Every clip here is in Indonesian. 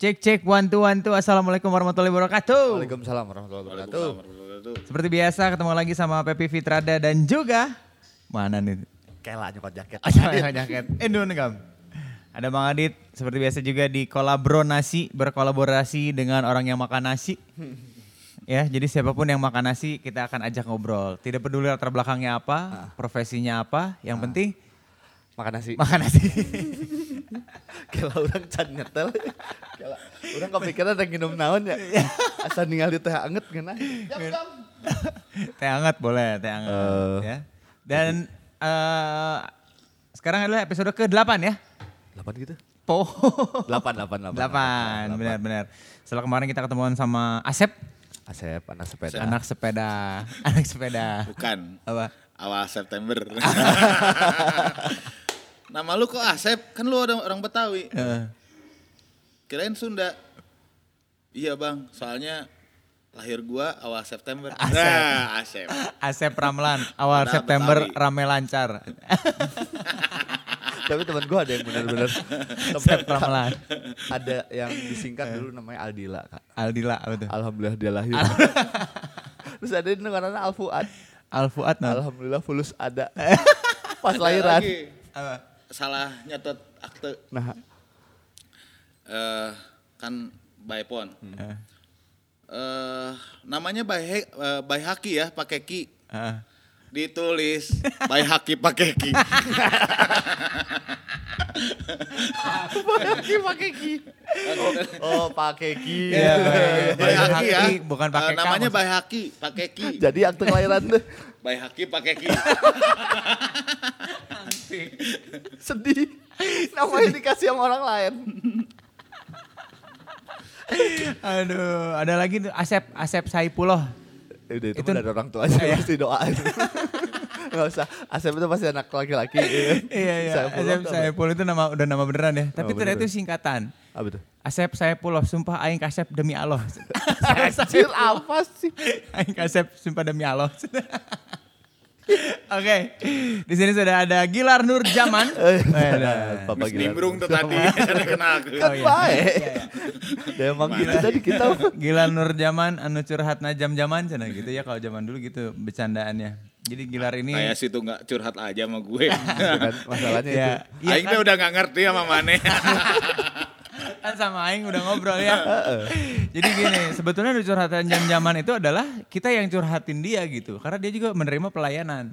Cek cek one two one two. Assalamualaikum warahmatullahi wabarakatuh. Waalaikumsalam warahmatullahi wabarakatuh. Seperti biasa ketemu lagi sama Pepi Fitrada dan juga mana nih? Kela nyokot jaket. Aja jaket. Endon kam. Ada Bang Adit seperti biasa juga di kolaborasi berkolaborasi dengan orang yang makan nasi. Ya, jadi siapa pun yang makan nasi kita akan ajak ngobrol. Tidak peduli latar belakangnya apa, profesinya apa, yang penting Makan nasi. makan nasi. Kela orang can nyetel. Kela orang kepikiran ada minum naon ya. Asal ningali teh anget ngena. teh hangat boleh, teh hangat. Eh. ya. Dan eh, sekarang adalah episode ke-8 ya. 8 gitu. Po. 8 8 8. 8, benar-benar. Setelah kemarin kita ketemuan sama Asep, Asep anak sepeda. anak sepeda, anak sepeda. Bukan, Apa? awal September. Nama lu kok Asep? Kan lu orang, orang Betawi. Eh, Kirain Sunda. Iya bang, soalnya lahir gua awal September. Asep. Nah, Asep. Asep Ramlan, awal September Betawi. rame lancar. Tapi teman gua ada yang benar-benar Asep Ramlan. ada yang disingkat dulu namanya Aldila, Kak. Aldila apa tuh? Alhamdulillah dia lahir. Terus ada yang namanya Alfuad. Al Fuad nah. Alhamdulillah fulus ada. Pas Ada lahiran. lagi, Apa? Salah nyatet akte. Nah, Eh, kan Baipon. Eh, Eh, namanya Bay, eh, Bayhaki ya, pakai ki. eh. Ditulis Bayhaki pakai ki. Bayaki pakai ki. Oh, pakai ki. Iya, Bay- Bayhaki ya. Bayhaki, bukan pakai K, namanya Bayhaki pakai ki. Jadi akte kelahiran tuh Bayhaki pakai ki. sedih. Namanya dikasih sama orang lain. Aduh, ada lagi tuh Asep, Asep. Ya udah itu, Itu- mah dari orang tua aja Iya. pasti doain. Gak usah. Asep itu pasti anak laki-laki. Iya, iya. Saifullah Asep tuh apa? Saipullah itu nama udah nama beneran ya. Tapi Nama ternyata itu singkatan. Apa tuh? Asep Saipullah, sumpah aing kasep demi Allah. Anjir apa sih? Aing kasep sumpah demi Allah. Oke, di sini sudah ada Gilar Nur Jaman. Eh, Ada. Papa gila. Nimbrung tuh tadi, ada kenal aku. Kan Oh, iya. baik. Dia emang gitu tadi kita. Gilar Nur Jaman anu curhat na jam-jaman cenah gitu ya kalau zaman dulu gitu bercandaannya. Jadi Gilar ini Kayak situ nggak curhat aja sama gue. kan masalahnya itu. ya, iya Aing kan, udah nggak ngerti sama Mane. kan sama Aing udah ngobrol ya. Jadi gini, sebetulnya di curhatan jam-jaman itu adalah kita yang curhatin dia gitu. Karena dia juga menerima pelayanan.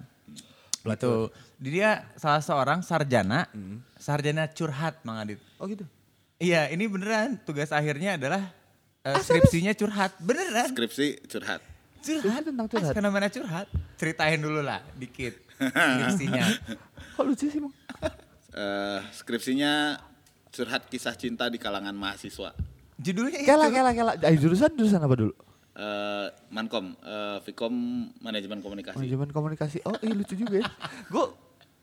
Gitu. Dia salah seorang sarjana, sarjana curhat Mang Adit. Oh gitu. Iya, ini beneran tugas akhirnya adalah eh, skripsinya curhat. Beneran. Skripsi curhat. Curhat tentang curhat. Fenomena curhat. Ceritain dulu lah dikit skripsinya. Kok lucu sih, Mang? Eh, skripsinya curhat kisah cinta di kalangan mahasiswa. Judulnya itu. Kela, kela, kela. Eh, jurusan jurusan apa dulu? Eh, Mankom, eh, Vkom Manajemen Komunikasi. Manajemen komunikasi. Oh, iya lucu juga ya. Gue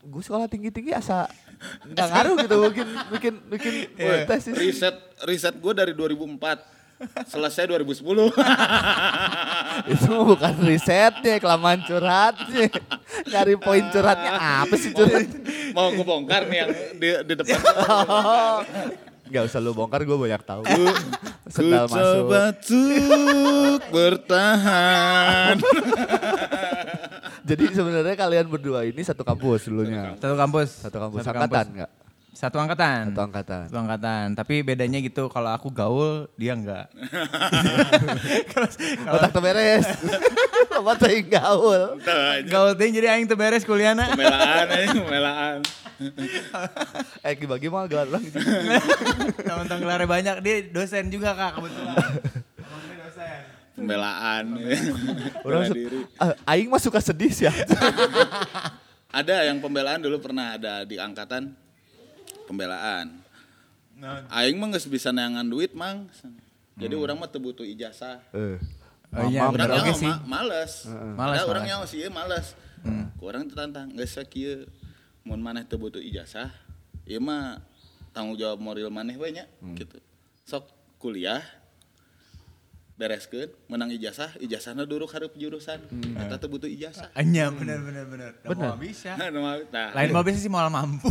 gue sekolah tinggi-tinggi asa nggak ngaruh gitu bikin bikin bikin Iya. tes sih. Riset riset gue dari 2004. Selesai 2010. Itu bukan risetnya, kelamaan curhatnya. Nyari poin curhatnya apa sih curhat? Mau gue bongkar nih yang di, di depan. Gak usah lu bongkar, gue banyak tahu. Ku, ku Sendal masuk. coba untuk bertahan. Jadi sebenarnya kalian berdua ini satu kampus dulunya. Satu kampus. Satu kampus. Satu angkatan nggak? Satu angkatan. Satu angkatan. Satu angkatan. Tapi bedanya gitu kalau aku gaul, dia enggak. Kalau- Otak beres. Apa teh gaul? Tuh aja. gaul teh jadi aing teu beres kuliahna. Pembelaan aja, pembelaan. Eh bagi mah gaul orang gitu. Teman-teman gelarnya banyak, dia dosen juga Kak kebetulan. Emang dia dosen. Pembelaan. Orang. Ah, Aing mah suka sedih sih ya. Ada yang pembelaan dulu pernah ada di angkatan pembelaan. Aing mah nggak bisa neangan duit mang. Jadi orang mah teu butuh ijazah. Eh. Oh iya, Orang nyaho sih. ma- males. Males, Ada orang males. nyaho sih males. Ku Orang tertantang geus sok kieu. Mun maneh teu butuh ijazah, ieu mah tanggung jawab moral maneh we nya gitu. Sok kuliah bereskeun menang ijazah ijazahna duruk hareup jurusan eta teu butuh ijazah Anya bener bener bener. Bener. Mau bisa. nah, Lain mau bisa sih mau mampu.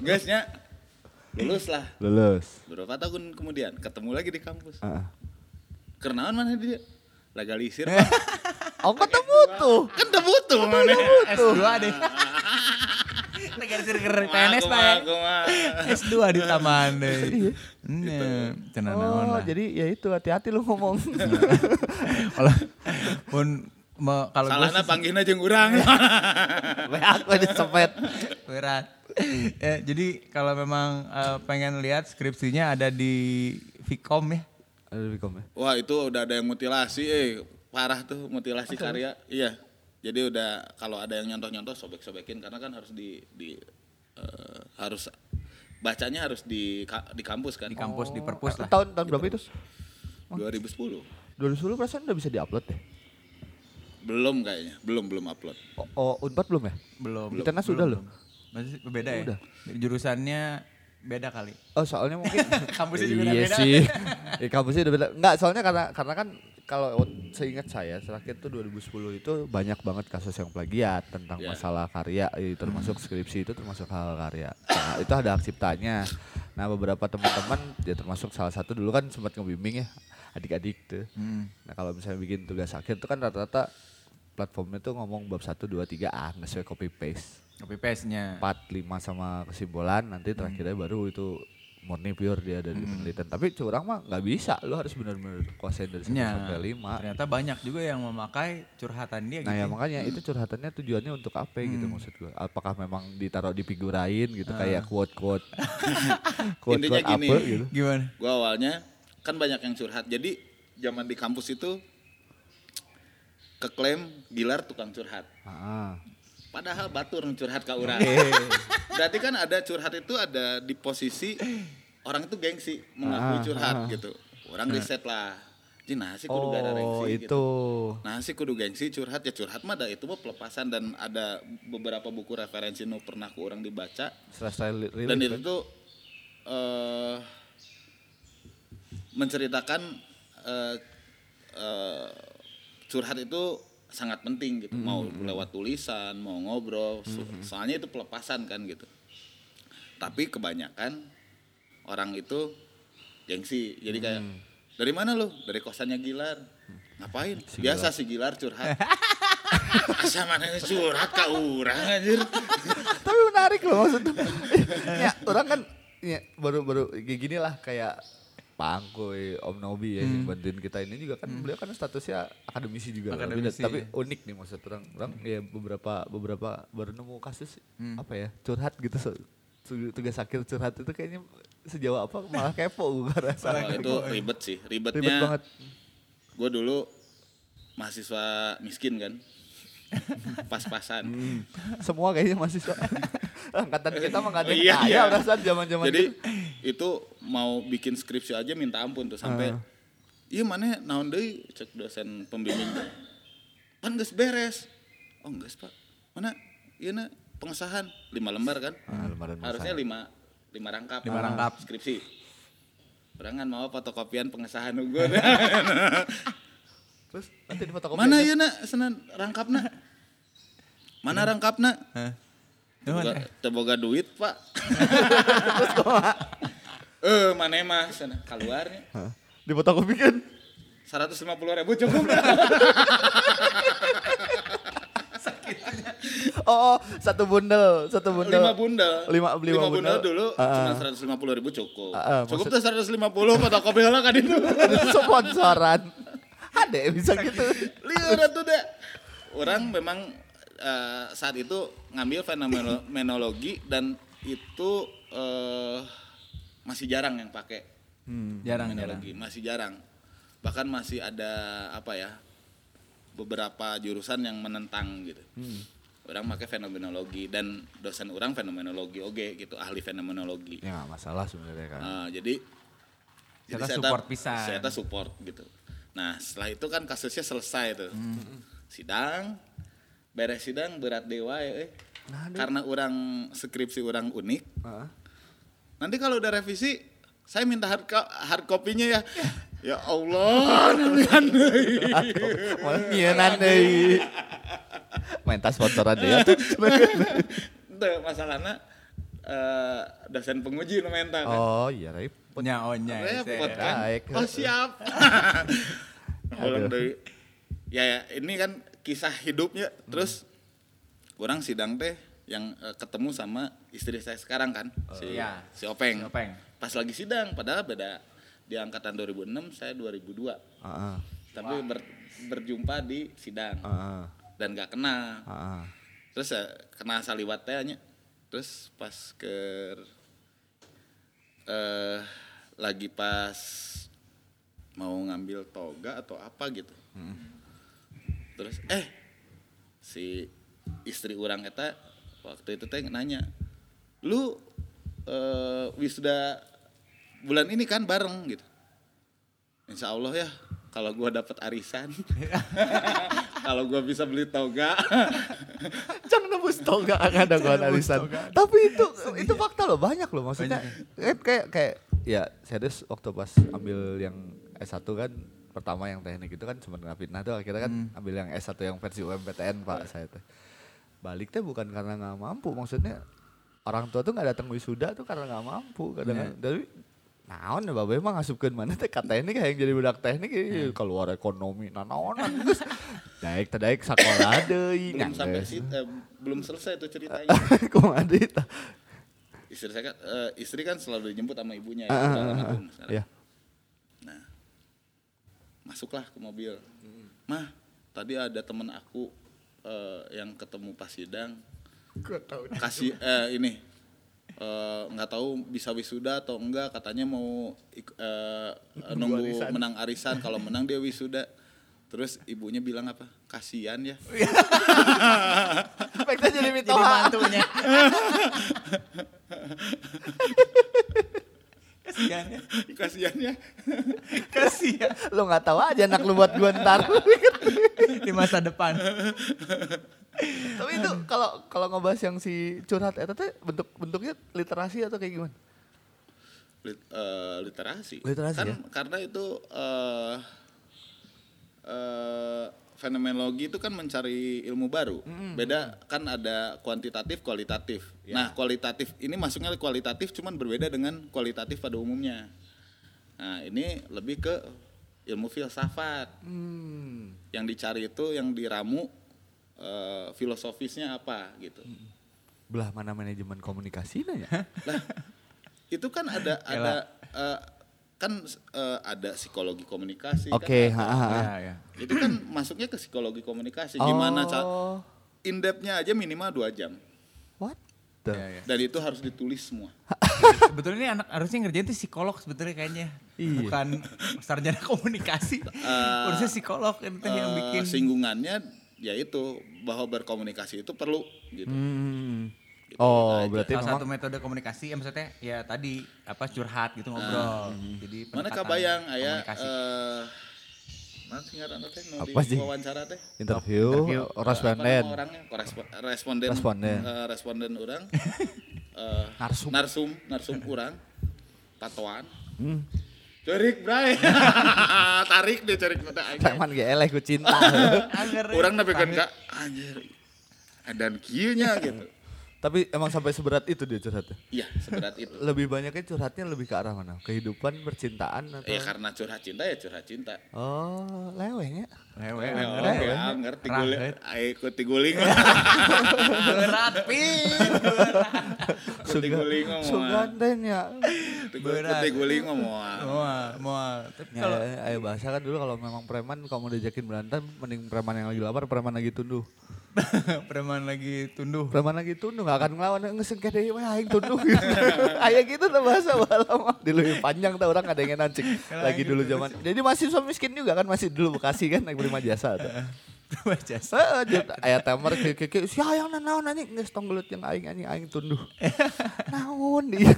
guysnya lulus lah Lulus. beberapa tahun kemudian ketemu lagi di kampus Heeh. kenalan mana dia legalisir Eh. Oh ketemu tuh. kan udah butuh mana S2 deh. Ke PNS Pak ya. S2 di taman deh. Nah, Oh jadi ya itu hati-hati lu ngomong. Kalau pun kalau salahnya panggilnya jeung urang Aku disepet. berat. ya, jadi kalau memang eh, pengen lihat skripsinya ada di Vcom ya. Ada di komen. wah itu udah ada yang mutilasi eh parah tuh mutilasi karya iya jadi udah kalau ada yang nyontoh-nyontoh sobek-sobekin karena kan harus di di eh, harus bacanya harus di ka- di kampus kan Di kampus di perpus lah. Tahun tahun berapa itu? 2010 2010 perasaan udah bisa diupload deh. belum kayaknya belum belum upload Oh, oh Unpad belum ya? Belum. Di Tenas sudah loh. Masih beda ya? Udah. Jurusannya beda kali. Oh soalnya mungkin Kampusnya juga iya beda. sih. ya, kampusnya udah beda. Enggak soalnya karena karena kan kalau seingat saya terakhir tuh 2010 itu banyak banget kasus yang plagiat tentang Ya. masalah karya termasuk skripsi itu termasuk hal karya. Nah, itu ada hak ciptanya. Nah beberapa teman-teman ya termasuk salah satu dulu kan sempat ngebimbing ya adik-adik tuh. Hmm. Nah kalau misalnya bikin tugas akhir tuh kan rata-rata platformnya tuh ngomong bab 1, 2, 3 ah nggak sesuai copy paste. Copy paste-nya. 4, 5 sama kesimpulan nanti terakhirnya baru itu murni pure dia dari penelitian. Tapi curang mah nggak bisa, lu harus benar-benar kuasain dari 1 Ya, sampai 5. Ternyata banyak juga yang memakai curhatan dia Nah gitu. ya makanya itu curhatannya tujuannya untuk apa gitu maksud gua. Apakah memang ditaruh di figurain gitu kayak quote-quote quote-quote Intinya gini. apa gitu. Gimana? gua awalnya kan banyak yang curhat jadi zaman di kampus itu keklaim Gilar tukang curhat Ah, padahal batur curhat ke orang berarti kan ada curhat itu ada di posisi orang itu gengsi mengakui Ah, curhat ah. gitu orang riset lah Ji nah sih kudu gara Oh gengsi itu. gitu. Nah sih kudu gengsi curhat ya curhat mah ada itu mah pelepasan dan ada beberapa buku referensi nu pernah ku orang dibaca Selesai li- rilis dan itu kan? tuh eh menceritakan eh eh, curhat itu sangat penting gitu. Mau lewat tulisan mau ngobrol so- soalnya itu pelepasan kan gitu. Tapi kebanyakan orang itu gengsi. Jadi kayak dari mana lu? Dari kosannya Gilar. Ngapain? Biasa si Gilar curhat. Asa mana curhat ke urang anjir? Tapi menarik loh maksudnya. ya, orang kan ya, baru-baru kayak gini lah kayak Pangkoy, Om Nobi ya yang bantuin kita ini juga kan beliau kan statusnya akademisi juga. Kan. Akademisi, tapi ya. unik nih maksud orang. Orang ya beberapa beberapa baru nemu kasus apa ya curhat gitu. So, tu- tugas akhir curhat itu kayaknya sejauh apa malah kepo gue rasa Wah, itu ribet sih ribet ribetnya banget. gue dulu mahasiswa miskin kan pas-pasan. Semua kayaknya masih angkatan kita mah nggak ada Oh, iya, kaya iya. perasaan zaman zaman jadi itu mau bikin skripsi aja minta ampun tuh sampai iya mana naon deui? Cek dosen pembimbing. Pan geus beres. Oh geus pak. Mana? Iya na pengesahan. Lima lembar kan? Ah, lembaran harusnya lima lima rangkap. Lima rangkap. skripsi. Orang kan mau fotokopian pengesahan gue terus nanti di fotokopi Mana aja. ya nak senan rangkapna? Mana rangkapna? Hah? Teboga, teboga duit pak. Eh mana mah sana keluarnya di fotokopi kan seratus lima puluh ribu cukup. oh satu bundel satu bundel lima bundel. Lima- lima bundel bundel. dulu ah. cuma seratus lima puluh ribu cukup. Ah, ah, cukup maksud- tuh seratus lima puluh fotokopi lah kan itu. sponsoran ada ya bisa gitu Lihat tuh deh. Orang memang eh, saat itu ngambil fenomenologi dan itu eh, masih jarang yang pakai Jarang jarang. fenomenologi, masih jarang. Bahkan masih ada apa ya beberapa jurusan yang menentang gitu. Orang pakai fenomenologi dan dosen orang fenomenologi oke gitu ahli fenomenologi. ya nggak masalah sebenarnya kan Nah, jadi Saya saya support tak- pisan. Saya tak support gitu. Nah setelah itu kan kasusnya selesai tuh. Sidang, beres sidang berat dewa ya. eh. Karena orang skripsi orang unik. Heeh. Nanti kalau udah revisi, saya minta hard, co- hard copy-nya ya. ya Allah, nangan deui. malah nyienan deh minta sponsoran deh ya tuh Teu, masalahnya eh, dosen penguji nu menta kan. Oh iya, Rip. Nya onya. Repot kan. Baik. Oh siap. Ulang deui. Ya, ya, ini kan kisah hidupnya. Terus orang sidang teh yang eh, ketemu sama istri saya sekarang kan, si iya. si Openg. Si Openg. Pas lagi sidang, padahal beda di angkatan 2006, saya 2002. Heeh. Tapi ber- berjumpa di sidang Heeh. dan gak kenal. Heeh. Terus ya, kenal saliwat teh nya. Terus pas ke eh lagi pas mau ngambil toga atau apa gitu. Terus eh si istri orang eta waktu itu teh nanya, "Lu eh wisuda bulan ini kan bareng gitu." Insya Allah ya kalau gua dapat arisan. kalau gua bisa beli toga. Jangan nembus toga nggak ada gua analisan. Tapi itu itu fakta loh banyak loh maksudnya. Kayak kayak, kayak ya serius waktu pas ambil yang S1 kan pertama yang teknik itu kan cuma ngafitnah tuh akhirnya kan ambil yang S1 yang versi UMPTN Pak saya tuh. Balik teh bukan karena nggak mampu maksudnya orang tua tuh nggak datang wisuda tuh karena nggak mampu kadang dari naon ya babe emang ngasupkeun mana teh teknik yang jadi budak teknik ya, keluar ekonomi nah naonan geus daek teh daek sakola deui belum sampai sih eh, belum selesai tuh ceritanya. Deui tah? Istri saya kan eh, istri kan selalu dijemput sama ibunya ya, ah. tuh sekarang. Ya. Nah, masuklah ke mobil. Mah, tadi ada temen aku eh, yang ketemu pas sidang. Kasih eh, ini nggak tahu bisa wisuda atau enggak. Katanya mau eh, nunggu menang arisan. Kalau menang dia wisuda. Terus ibunya bilang apa? Kasihan ya. Spekta jadi Jadi mitoha. mantunya. Kasihan ya. Kasihan ya. Kasihan. Lu nggak tahu aja anak lu buat gua ntar. Di masa depan. Tapi itu kalau kalau ngebahas yang si curhat eta teh bentuk bentuknya literasi atau kayak gimana? Lit- eh, literasi. Literasi kan ya? karena itu eh eh, fenomenologi itu kan mencari ilmu baru. Beda kan ada kuantitatif, kualitatif. Ya. Nah, kualitatif ini masuknya kualitatif cuman berbeda dengan kualitatif pada umumnya. Nah, ini lebih ke ilmu filsafat. Hmm. Yang dicari itu yang diramu eh, filosofisnya apa gitu. Belah mana manajemen komunikasi nanya? Lah, itu kan ada ada eh, kan eh, ada psikologi komunikasi. Oke, kan ha, ada. ha, ha. Ya, ya. Itu kan masuknya ke psikologi komunikasi. Gimana cara Oh, in depth-nya aja minimal dua jam. What? the- Ya, ya. Dan itu harus ditulis semua. Sebetulnya ini anak harusnya ngerjain tuh psikolog sebetulnya kayaknya. Iya. Bukan sarjana komunikasi. Harusnya psikolog itu yang Eh, bikin. singgungannya yaitu bahwa berkomunikasi itu perlu gitu. Hmm. Gitu Oh, aja. berarti Salah memang satu metode komunikasi ya maksudnya ya tadi apa curhat gitu ngobrol. Jadi Mana kabayang aya eh teh nu Apa sih? wawancara teh? interview, Interview. Responden. orangnya responden Responden. eh, responden orang eh, Narsum. narsum narsum orang tatoan Hmm. cerik bray tarik deh cerik mata aja Preman ge eleh ku cinta. Orang nabekeun pamit. ka anjir dan kieu nya gitu Tapi emang sampai seberat itu dia curhatnya. iya seberat itu Lebih banyaknya curhatnya lebih ke arah mana? Kehidupan, percintaan atau? ya karena curhat cinta ya curhat cinta Oh, lewehnya. Eh, anger, oke, lewe. anger tiguling Rahet. ayo tiguling Berat, pin. tiguling tiguling moal. Mual, mual. Tapi Ya, kalau ayo bahasa kan dulu kalau memang preman kalau mau diajakin berantem mending preman yang lagi lapar, preman lagi tunduh. preman lagi tunduh. Preman lagi tunduh gak akan ngelawan ngesengke deui we aing tunduh gitu. Aya gitu tuh bahasa bala mah. Di lebih panjang tuh orang ada yang nancing. Lagi dulu zaman. Jadi mahasiswa miskin juga kan masih dulu Bekasi kan naik prima jasa tuh. Baca. Heeh, jut aya ke ke si hayang na naon anjing geus gelut yang aing anjing aing tunduh. Naon dia.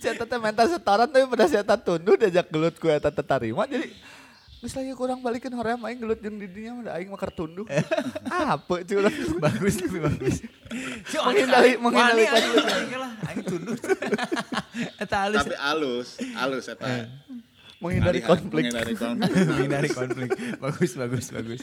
Cetak teh mental setoran tapi pada saya tunduh diajak gelut ku eta teh tarima jadi Geus lagi kurang balikin hoream aing gelut jeung di dinya mah da aing mah keur tunduh. Apa curang. bagus tapi bagus. Si Menghindari- menghindari Wani, aing, tunduh. Eta tapi alus alus eta Menghindari konflik. menghindari konflik menghindari konflik. Bagus, bagus, bagus.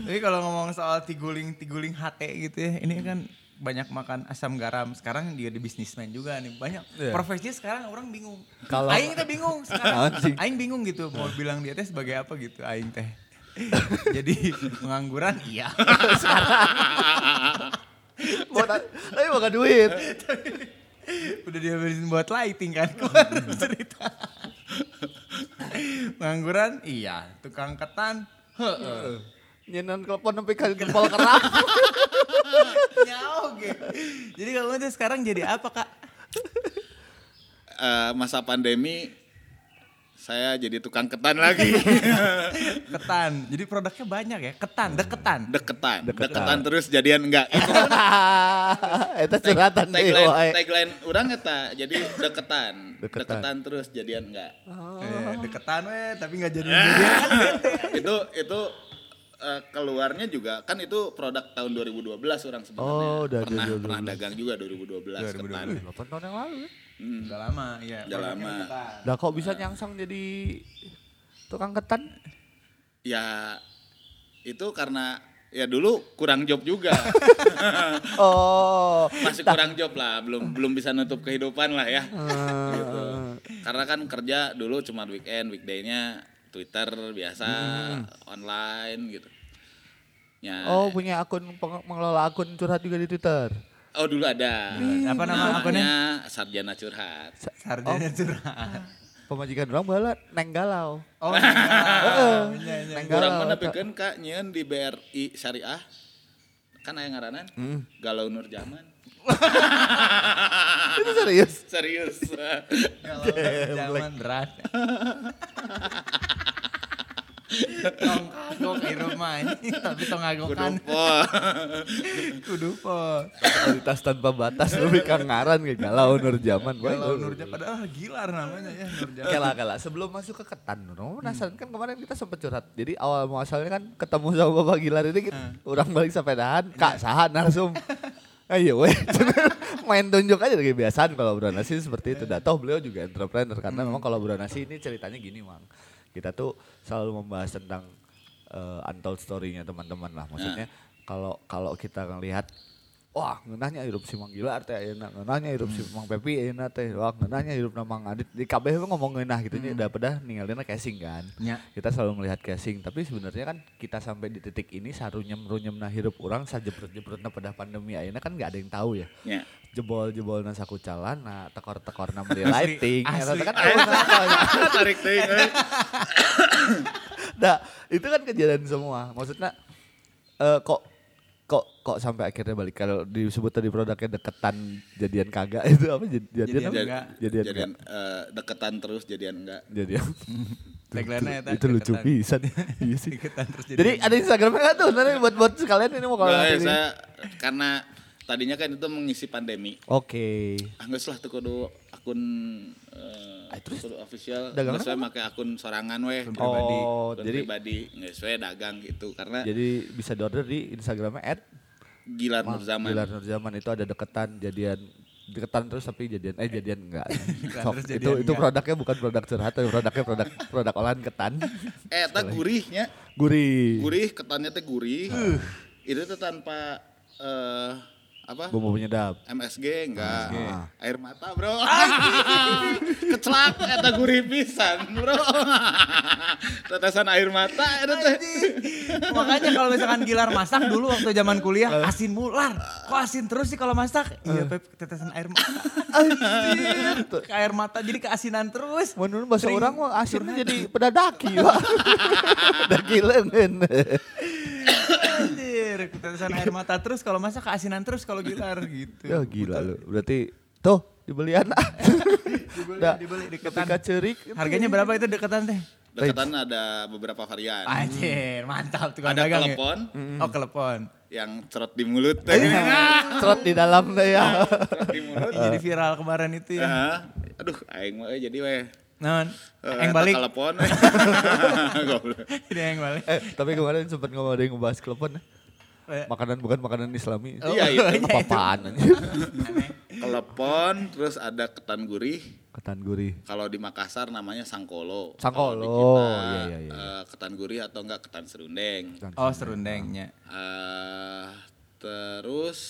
Tapi kalau ngomong soal tiguling, tiguling HT gitu ya, ini kan banyak makan asam garam. Sekarang dia di bisnismen juga nih. Banyak Iya. profesinya sekarang orang bingung. Kalau- Aing teh bingung sekarang. Aing bingung gitu mau bilang dia teh sebagai apa gitu Aing teh. Jadi pengangguran iya. Mau na- tapi mau duit. Udah dihabisin buat lighting kan kemarin cerita. Pengangguran iya. Tukang ketan heeh. Nyenan telepon sampai kali jempol kerak. Ya oke. Jadi kamu tuh sekarang jadi apa kak? Eh, masa pandemi saya jadi tukang ketan lagi. Ketan. Jadi produknya banyak ya. Ketan, deketan. Deketan, Deketan. deketan terus jadian enggak. Itu curhatan deh. tagline, woy. tagline orang eta jadi deketan. Deketan. deketan. terus jadian enggak. Eh, deketan weh, tapi nggak jadi Eh. jadi. itu itu eh, keluarnya juga kan itu produk tahun 2012 orang sebenarnya. Oh, udah pernah, 2012. pernah dagang juga 2012, 2012. ketan. 8 tahun yang lalu ya. Hmm. Udah lama, iya. Udah lama. Lah kok bisa nyangsang jadi tukang ketan? Ya itu karena ya dulu kurang job juga. Oh. Masih kurang job lah, belum belum bisa nutup kehidupan lah ya. Eh, gitu. Karena kan kerja dulu cuma weekend, weekday-nya Twitter biasa, online gitu. Ya. Oh punya akun peng- mengelola akun curhat juga di Twitter. Oh dulu ada. Apa nama akunnya? Namanya Sarjana Curhat. Sarjana curhat. Pemajikan orang bala neng galau. Oh, iya. Iya, iya. Neng Kurang galau. mana bikin kak nyeun di BRI Syariah. Kan aya ngaranan? Hmm. Galau Nur Zaman. Itu serius. Serius. Kalau zaman berat. Tong kagok di rumah ini, tapi tong kagokan Kudupo. kudu po. Kualitas tanpa batas lebih kang ngaran kayak galau nur zaman. Kalau Nurja padahal gilar namanya ya Nurja. Kela kela sebelum masuk ke ketan, no, penasaran kan kemarin kita sempat curhat. Jadi awal muasalnya kan ketemu sama Bapak Gilar ini kita, orang balik sepedahan, Kak sahan narsum. Ayo weh, main tunjuk aja kayak biasaan kalau nasi seperti itu. Dah toh beliau juga entrepreneur karena memang kalau nasi ini ceritanya gini mang. Kita tuh selalu membahas tentang eh, untold story-nya teman-teman lah. Maksudnya kalau kalau kita ngelihat Wah, ngeunahnya hidup si Mang Gilar teh ayeuna, ngeunahnya hidup si Mang Pepi ayeuna teh. Wah, ngeunahnya hidup Mang Adit. Di kabeh ngomong ngeunah gitu nya daripada ninggalin casing kan. Ya. Kita selalu melihat casing, tapi sebenarnya kan kita sampai di titik ini sarunyem runyemna hidup orang sajebrut-jebrutna pada pandemi ayeuna kan nggak ada yang tahu ya. Ya. Jebol-jebol nasa kucalan, nah tekor-tekorna meli lighting. asli. Eta kan Tarik teuing euy. Nah, itu kan kejadian semua. Maksudnya eh, kok kok kok sampai akhirnya balik kalau disebut tadi produknya deketan jadian kagak itu apa Jad- jadian Jadian apa? enggak. Jadian Jadian enggak. eh, deketan terus jadian enggak. Jadian. Tagline-nya itu, itu lucu deketan. pisan. iya sih. Deketan terus Jadi ada Instagramnya nggak tuh? Nanti buat buat sekalian ini mau kalau Nah, saya karena tadinya kan itu mengisi pandemi. Oke. Ah geus lah tuh kudu akun eh, Ah, terus? kudu official. Geus we make akun sorangan weh. pribadi. Oh, Akun jadi pribadi geus we dagang gitu karena jadi bisa di order di Instagramnya at Gilar Nur Zaman. Gilar Nur Zaman itu ada deketan jadian deketan terus tapi jadian eh jadian enggak. Sok, itu jadian itu enggak. produknya bukan produk curhat tapi produknya produk produk olahan ketan. Eh eta gurihnya. Gurih. Gurih ketannya teh gurih. Itu tuh tanpa eh apa? Bumbu penyedap. MSG enggak. Ah. Air mata, Bro. Kecelak eta gurih pisan, Bro. Tetesan air mata eta teh. Makanya kalau misalkan Gilar masak dulu waktu zaman kuliah asin mular. Kok asin terus sih kalau masak? Iya, Pep, tetesan air mata. Ke air mata jadi keasinan terus. Menurut bahasa orang mah asinnya jadi pedadaki, Pak. Lengan. Anjir, tetesan air mata terus kalau masak keasinan terus kalau Gilar gitu. Ya gila lu. Berarti tuh dibelian. Dibeli, Dah, dibeli deketan. Ketika cerik. Harganya berapa itu deketan teh? Deketan ada beberapa varian. Anjir, mantap tukang Ada dagang ya. telepon Oh, kelepon. yang cerot di mulut teh. Cerot di dalam deh ya. Cerot di mulut. Jadi viral kemarin itu ya. Aduh, aing mah eh, jadi weh. Non, Eh, yang eta balik. Telepon. Goblok. Ini yang balik. eh, tapi kemarin sempat ngomong ada yang ngebahas telepon. Eh, Makanan bukan makanan islami. Iya, itu. Apa-apaan aja. aneh. Telepon terus ada ketan gurih. Ketan gurih. Kalau di Makassar namanya sangkolo. Sangkolo, kita, iya, iya, iya. eh, ketan gurih atau enggak ketan serundeng. Oh, serundengnya. Eh, terus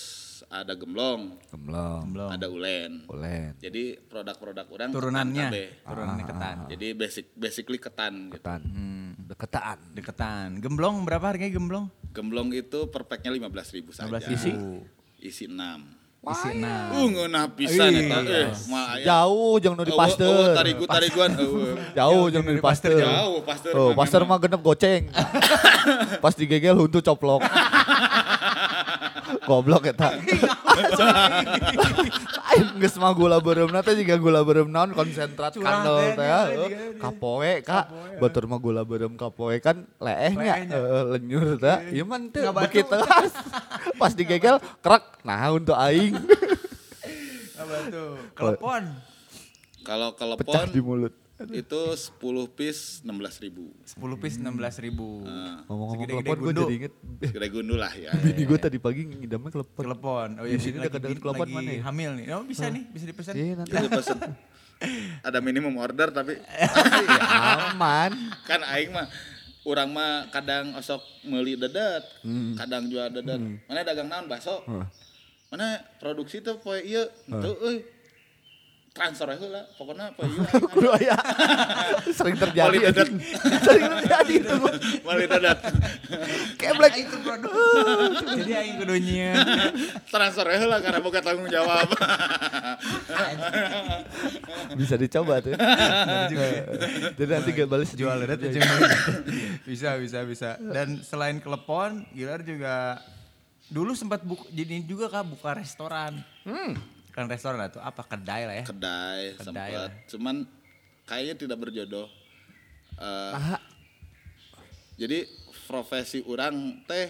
ada gemblong, Gemblong. Belum. ada ulen. Ulen. Jadi produk-produk orang Turunannya. ketan. Turunannya ketan. Jadi basic basically ketan gitu. Ketan. Deketan. Deketan. Gemblong berapa harganya gemblong? Gemblong itu per packnya 15.000 saja. 15.000. Isi? Isi 6. Isi enam. Uh, ngeunah pisan Iya. eta. Eh. Jauh jeung nu di pasteur. tarigu tariguan. Jauh jeung nu di pasteur. Jauh pasteur. Oh, mah pasteur mah genep goceng. Pas digegel huntu coplok. Goblok eta. Aing geus mah gula beureumna teh juga gula beureum naon konsentrat kandel teh, teh. nya, heuh. juga. Kapoe Kak. Batur mah gula beureum kapoe kan leehnya Leehnya. heeh lenyur teh. Ieu mah teu teuas. Pas digegel krek nah untuk aing Apa tuh? Kelepon. Kalau pecah kelepon di mulut. Itu 10 piece 16.000. 10 piece 16 ribu. Ngomong-ngomong Segede-gede kelepon gue gundu. jadi inget Gede gundul lah ya. Bini gue tadi pagi ngidamnya kelepon. Kelepon. Oh Di iya, sini lagi, dekat dengan lagi mana ya? hamil nih. Oh bisa nih, bisa dipesan. Iya nanti Jadi pesen. Ada minimum order tapi ya, aman. kan aing mah urang mah kadang osok meuli dedet, Hmm. kadang jual dedet. Mana dagang naon bakso? Mana produksi tuh poe ieu? Henteu euy. Transfer heula, pokoknya poe ieu. aing Kudu aya. Sering terjadi. Dedet. Sering terjadi itu. Meuli dedet. Kayak black. itu produk. Jadi aing kudunya. Transfer heula karena boga tanggung jawab. Bisa dicoba tuh. Jadi nanti gak balas Jual dedet ya, Bisa, bisa, bisa. Dan selain kelepon, Gilar juga dulu sempat buka, jadi juga kak buka restoran. Kan restoran atau apa kedai lah ya. Kedai, Kedai sempat. lah. Cuman kayaknya tidak berjodoh. Ah, Jadi profesi orang teh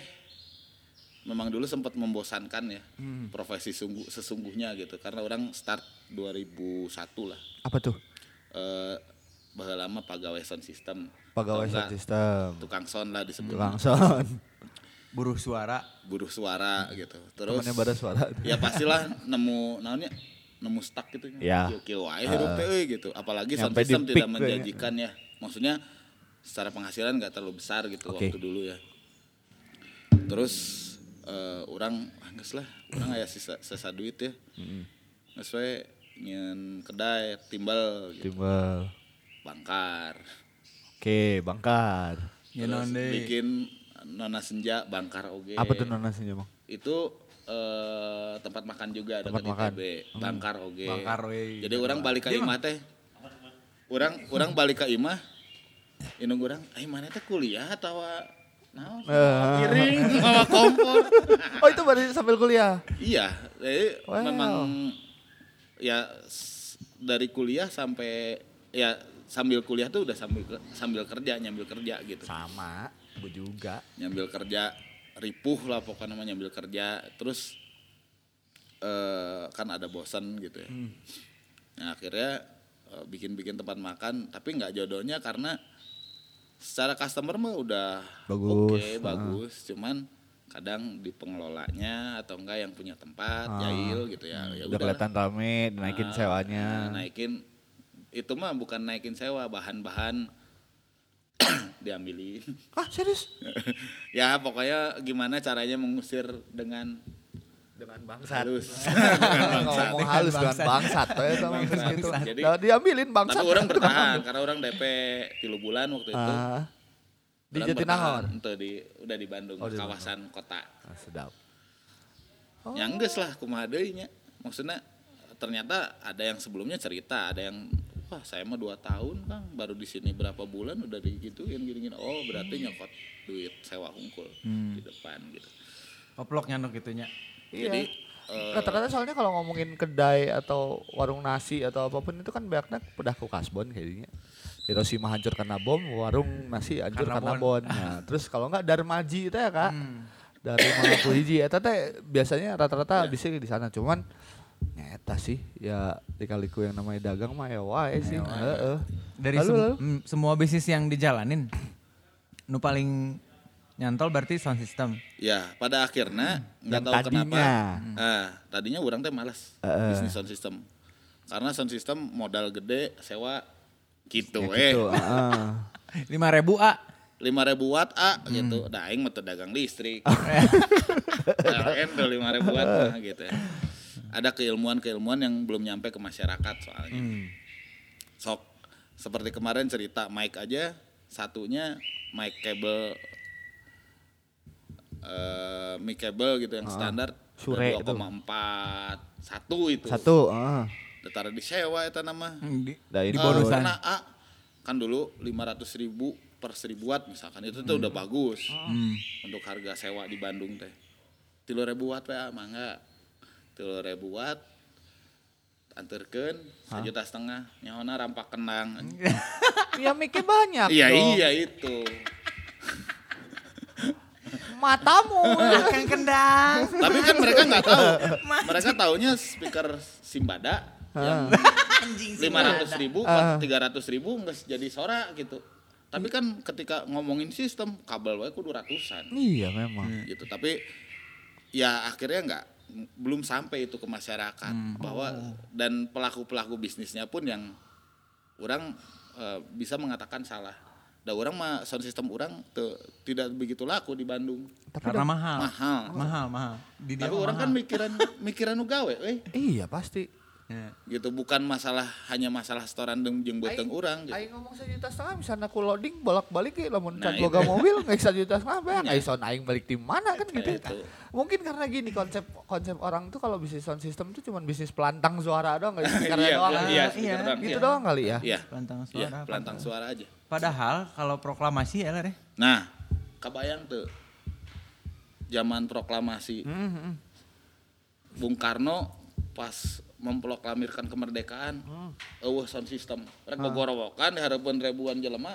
memang dulu sempat membosankan ya. Hmm. Profesi sungguh sesungguhnya gitu karena orang start 2001 lah. apa tuh? Eh bahwa lama pegawai sound system. Pegawai sound system. Tukang sound lah disebut. Langsung. Buruh suara. Buruh suara gitu. Terus Temennya pada suara. ya pastilah nemu naonnya nemu stuck gitu Ya. Kieu wae hirup teh euy gitu apalagi sound system tidak ya. menjanjikan ya maksudnya secara penghasilan nggak terlalu besar gitu Oke. waktu dulu ya terus eh, orang ah, geus lah orang aya sisa sisa duit ya we nyen kedai timbal gitu. Timbal. bangkar Oke, bangkar. Ya Terus bikin nona senja bangkar oge Apa tuh nona sih bang? itu eh, tempat makan juga Tempat dekat makan. ITB bangkar oge Bangkar we. jadi orang balik ke imah teh orang orang balik ke imah indung orang ay mana teh kuliah atau naon Eh. piring bawa kompor Oh itu baru sambil kuliah. iya jadi Wow. memang ya dari kuliah sampai ya sambil kuliah tuh udah sambil sambil kerja nyambil kerja gitu Sama, gue juga. nyambil kerja ripuh lah pokoknya namanya nyambil kerja terus eh kan ada bosan gitu ya nah akhirnya eh, bikin-bikin tempat makan tapi nggak jodohnya karena secara customer mah udah Bagus, oke ah. bagus cuman kadang di pengelolanya atau enggak yang punya tempat jahil gitu ya ya Ah. Udah kelihatan rame, dinaikin Nah, sewanya. naikin itu mah bukan naikin sewa bahan-bahan diambilin Ah serius? ya pokoknya gimana caranya mengusir dengan Dengan bangsat. halus dengan bangsat. Ngomong halus dengan Bangsat. bangsat. ya sama Bangsat. gitu. Jadi- Nah, diambilin bangsat. tapi orang bertahan karena orang DP tilu bulan waktu itu Ah, di Jatinangor. Ente di udah di Bandung Oh, di kawasan kota Ah, sedap. yang geus lah kumaha deui nya maksudnya ternyata ada yang sebelumnya cerita ada yang wah saya mah dua tahun kang baru di sini berapa bulan udah digituin gini-gini oh berarti nyokot duit sewa hungkul di depan gitu Koplok nyandok gitunya. Iya. jadi eh, Kata-kata soalnya kalau ngomongin kedai atau warung nasi atau apa pun itu kan banyaknya udah ke kasbon kayaknya. Hiroshima hancur karena bom, warung nasi hancur Karena karena, bon. bon. Nah, terus kalau enggak Darmaji itu ya kak, Hmm. dari Mangku hiji eta teh biasanya rata-rata bisa di sana cuman nyeta sih ya dikaliku yang namanya dagang mah ya wae sih. Heeh. Dari Lalu, sem- lalu? mm, semua bisnis yang dijalanin, nu paling nyantol berarti sound system. ya pada akhirnya nggak Yang tahu kenapa tadinya. ah tadinya orang teh malas Heeh. bisnis sound system karena sound system modal gede sewa gitu Ya eh gitu, heeh. Lima ribu A. lima ribu watt a gitu nah aing mah dagang listrik PLN tuh lima ribu watt mah gitu ya. Ada keilmuan-keilmuan yang belum nyampe ke masyarakat soalnya. Sok seperti kemarin cerita mic aja satunya mic cable eh mic cable gitu yang standar Shure itu. 2,4 satu itu. Satu, ah. Udah disewa itu nama. Di, Nah, ini di Eh, bonusan. karena A. Kan dulu 500 ribu per seribu watt misalkan. Itu tuh udah bagus. Untuk harga sewa di Bandung teh. Tilu ribu watt ya mangga tilu ribu watt anterken sejuta setengah. Nyahona rampak kenang. Ya mikir banyak iya iya itu. Matamu. Akan kendang. tapi kan mereka nggak tahu. Mereka taunya speaker Simbada yang lima ratus ribu tiga ratus ribu nggak jadi sora gitu. Tapi kan ketika ngomongin sistem kabel wae kudu ratusan. Iya memang. gitu tapi ya akhirnya nggak belum sampai itu ke masyarakat bahwa dan pelaku pelaku bisnisnya pun yang orang eh, bisa mengatakan salah dan orang mah sound system orang tuh tidak begitu laku di Bandung Karena mahal. mahal Mahal, mahal. Di tapi orang kan mahal. mikiran mikiran nu gawe eh Iya pasti. Ya. gitu bukan masalah hanya masalah setoran jeung jeung beteng urang gitu. Aing ngomong sejuta setengah misalnya aku loading bolak-balik ya lamun Nah, can boga mobil nggak sejuta setengah bayang aing sound aing balik di mana kan gitu. itu. Mungkin karena gini konsep konsep orang tuh kalau bisnis sound system tuh cuma bisnis pelantang suara doang nggak speaker Iya, doang. iya, kan? iya, Iya, speaker doang, Gitu iya. doang kali ya. Iya. Pelantang Iya, suara. pelantang suara aja. Padahal kalau proklamasi ya lah deh. Nah, kebayang tuh zaman proklamasi Hmm, Bung Karno pas memproklamirkan kemerdekaan, eueuh sound system, rek gogorowokan di harapan ribuan jelema,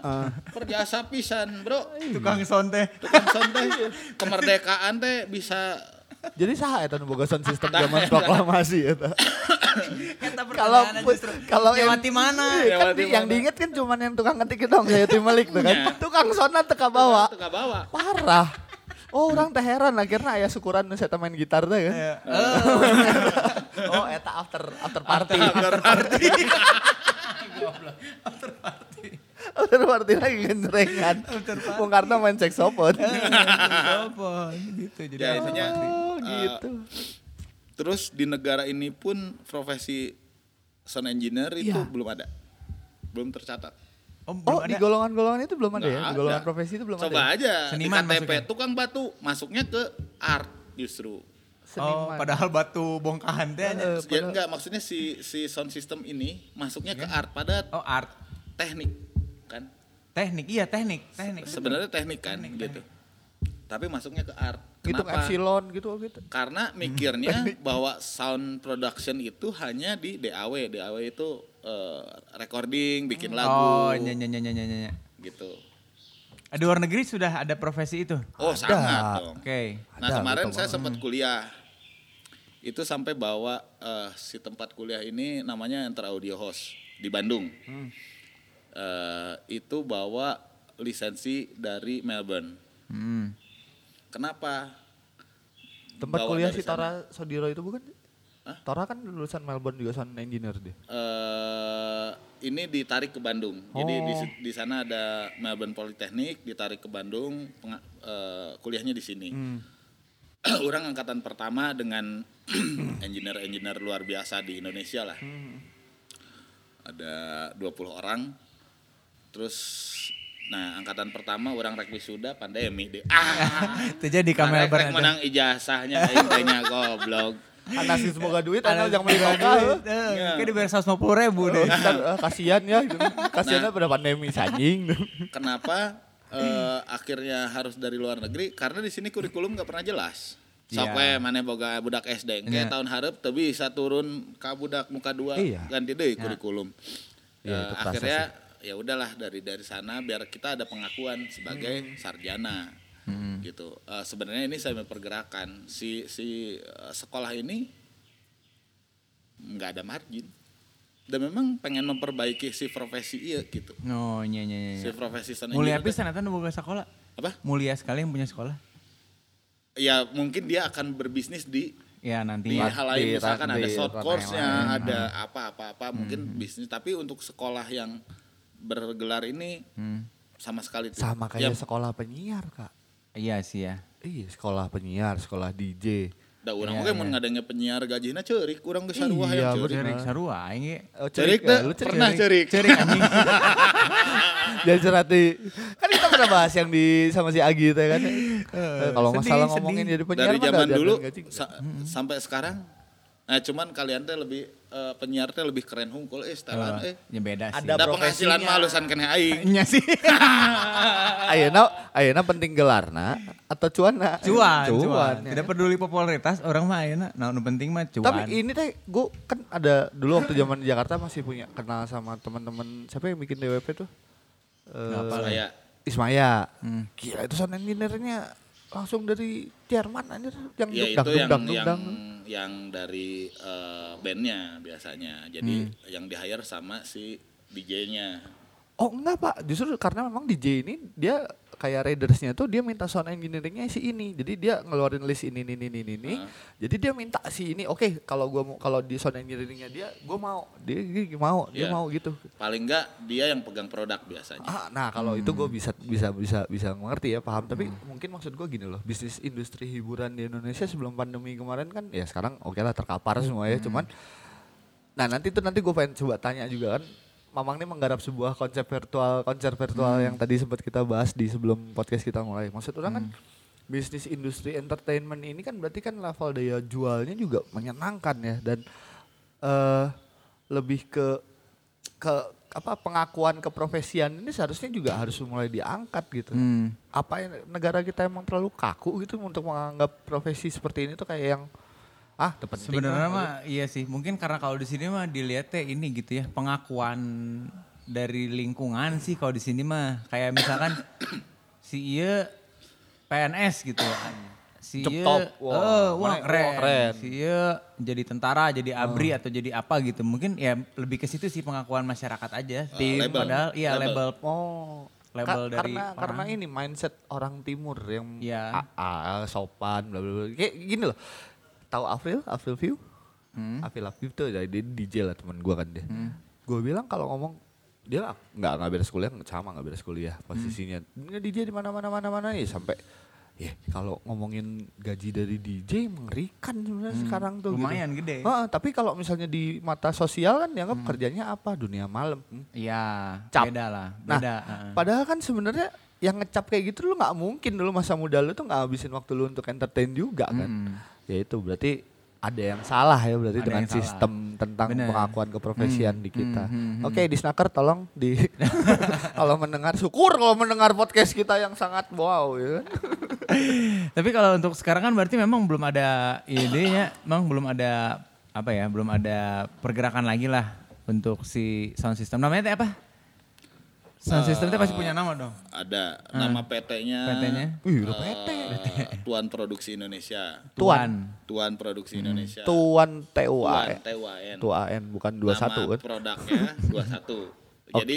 perjasa pisan, Bro. Tukang sound teh. Tukang sound teh kemerdekaan teh bisa Jadi saha eta nu boga sound system zaman proklamasi eta. Kalau kalau yang lewati mana? Iya, kan di- yang diinget kan cuman yang tukang ngetik dong kayak Timalik tuh kan. Iya. Tukang sona teka bawa. teu bawa. Parah. Oh, orang teh heran akhirnya aya syukuran nu saya main gitar teh kan. Iya. oh, eta after after party. after party lagi genjrengan. Bung Karno main saxophone. Telepon gitu. Jadi Ya, intinya, Oh, eh, gitu. Terus di negara ini pun profesi sound engineer itu Iya. belum ada. Belum tercatat. Oh, Oh, di golongan-golongan itu belum ada Nggak ya? Di ada. golongan profesi itu belum Coba ada. ya? aja Seniman di KTP masuknya. tukang batu masuknya ke art justru. Oh, Seniman. padahal batu bongkahan teh. Eh, Ya enggak maksudnya si si sound system ini masuknya ke art pada Oh, art. teknik kan. Teknik, iya teknik, teknik. Sebenarnya teknik kan gitu. Tapi masuknya ke art. Hitung Kenapa? epsilon gitu gitu. Karena mikirnya bahwa sound production itu hanya di DAW. DAW itu eh, recording, bikin lagu Oh, nya nya nya nya nya nya. gitu. Di luar negeri sudah ada profesi itu. Oh, sangat dong. Oke. Nah Ada, kemarin betul saya sempat kuliah itu sampai bawa eh, si tempat kuliah ini namanya Enter Audio Host di Bandung. Eh, itu bawa lisensi dari Melbourne. Hmm. Kenapa? Tempat Bawa kuliah si Tora Sodiro itu bukan? Hah? Tora kan lulusan Melbourne juga sound engineer dia. eh ini ditarik ke Bandung. Jadi di, Oh. di sana ada Melbourne Polytechnic, ditarik ke Bandung, penga- eh, kuliahnya di sini. Orang angkatan pertama dengan engineer-engineer luar biasa di Indonesia lah. Ada 20 orang. Terus nah angkatan pertama orang rek wisuda pandemi deh. Ah, Itu jadi kamera rek menang ijazahnya aing teh nya goblok. Anak sih semoga duit, anak yang duit. Eh, Kayak dibayar 150 ribu deh. kasihan ya, gitu. kasihannya Nah. pada pandemi anjing. Kenapa eh, akhirnya harus dari luar negeri? Karena di sini kurikulum nggak pernah jelas. Sok Iya. we maneh boga budak SD. Iya. Kayak tahun harap teu bisa turun ka budak muka dua Iya. ganti deui kurikulum. Iya, Eh, itu kerasa akhirnya ya udahlah dari dari sana biar kita ada pengakuan sebagai sarjana. Gitu. Eh, sebenarnya ini saya pergerakan si si eh, sekolah ini nggak ada margin. Dan memang pengen memperbaiki si profesi iya gitu. Oh, nya nya nya. Si profesi sound Mulia eta nu boga sekolah. apa? Mulia sekali yang punya sekolah. ya mungkin dia akan berbisnis di Ya di nanti. hal lain di- misalkan ada short course-nya, ada apa-apa-apa mungkin bisnis tapi untuk sekolah yang bergelar ini Hmm. sama sekali tuh. Sama kayak Ya, sekolah penyiar, Kak. Iya sih ya. Iya, sekolah penyiar, sekolah DJ. da urang Iya, oge iya. mun ngadengnya penyiar gajina ceurik urang geus sarua Iya, hayang ceurik. Cerik sarua aing ge. Oh, Cerik ya? teh, pernah cerik. Cerik anjing. Jangan cerati. Kan kita pernah bahas yang di sama si Agi teh kan. Eh, Kalau masalah sedih. ngomongin jadi penyiar Dari zaman dulu sampai sekarang Nah, cuman kalian teh lebih eh, penyiar teh lebih keren hungkul eh setelan eh. Ya beda sih. Ada Da penghasilan mah halusan keneh aing. Nya sih. Ayeuna ayeuna penting gelarna atau cuana? Cuan, cuan. ya. Tidak peduli popularitas orang mah ayeuna. Nah, nu penting mah cuan. Tapi ini teh gue kan ada dulu waktu zaman di Jakarta masih punya kenal sama teman-teman siapa yang bikin DWP tuh? Eh, Saya Ismaya. Hmm. Gila itu sound engineer-nya langsung dari Jerman anjir yang ya dugdang, itu yang dugdang, yang dugdang. Yang dari eh, bandnya biasanya. Jadi Hmm. yang di hire sama si DJ-nya. Oh enggak pak, justru karena memang DJ ini dia kayak Raidersnya tuh dia minta sound engineeringnya si ini, jadi dia ngeluarin list ini ini ini ini, ini. Jadi dia minta si ini, oke kalau gua mau kalau di sound engineeringnya dia, gua mau, dia, dia mau, dia Iya. mau gitu. Paling enggak dia yang pegang produk biasanya. Ah, nah kalau itu gue bisa bisa bisa bisa mengerti ya paham, tapi Hmm. mungkin maksud gue gini loh, bisnis industri hiburan di Indonesia sebelum pandemi kemarin kan, ya sekarang oke lah terkapar semua Hmm. ya, cuman, nah nanti tuh nanti gue pengen coba tanya juga kan. Mamang ini menggarap sebuah konsep virtual, konser virtual Hmm. yang tadi sempat kita bahas di sebelum podcast kita mulai. Maksud orang kan Hmm. bisnis industri entertainment ini kan berarti kan level daya jualnya juga menyenangkan ya dan eh lebih ke ke apa pengakuan keprofesian ini seharusnya juga harus mulai diangkat gitu. Hmm. Apa yang negara kita emang terlalu kaku gitu untuk menganggap profesi seperti ini tuh kayak yang ah penting Sebenarnya mah iya sih. Mungkin karena kalau di sini mah dilihatnya ini gitu ya, pengakuan dari lingkungan sih kalau di sini mah kayak misalkan si iya PNS gitu. Si iya, Ceptop, wah, eh, wah keren. wah, keren. Si iya jadi tentara, jadi abri atau jadi apa gitu. Mungkin ya lebih ke situ sih pengakuan masyarakat aja. Tim label. padahal iya Label. label, Oh, label Ka- dari karena orang. karena ini mindset orang timur yang. AA, sopan bla bla bla. Kayak gini loh. Tahu April, April View? Hmm. April View tuh jadi dia DJ lah teman gua kan dia. Gue bilang kalau ngomong dia nggak nggak beres kuliah sama nggak beres kuliah posisinya Dia DJ di mana mana mana mana ya sampai ya kalau ngomongin gaji dari DJ mengerikan sebenarnya sekarang tuh gitu. Lumayan gede. Heeh, tapi kalau misalnya di mata sosial kan dianggap kerjanya apa dunia malam Hmm. Iya, Cap. beda lah. Nah, Beda. heeh. Padahal kan sebenarnya yang ngecap kayak gitu lu nggak mungkin dulu masa muda lu tuh nggak habisin waktu lu untuk entertain juga kan. Mm. Ya itu berarti ada yang salah ya berarti Ada dengan yang salah. sistem tentang Bener. pengakuan keprofesian Hmm, di kita. hmm, hmm, Oke, di snacker tolong di kalau mendengar syukur kalau mendengar podcast kita yang sangat wow ya. Tapi kalau untuk sekarang kan berarti memang belum ada idenya, memang belum ada apa ya, belum ada pergerakan lagi lah untuk si sound system. Namanya apa? Sound system teh pasti punya nama dong. Ada nama PT-nya. PT-nya? Wih, udah PT. eh, Tuan Produksi Indonesia. Tuan. Tuan Produksi Indonesia. Tuan Tuan TUAN. TUAN. Tuan bukan 21 Nama kan. produknya 21. Jadi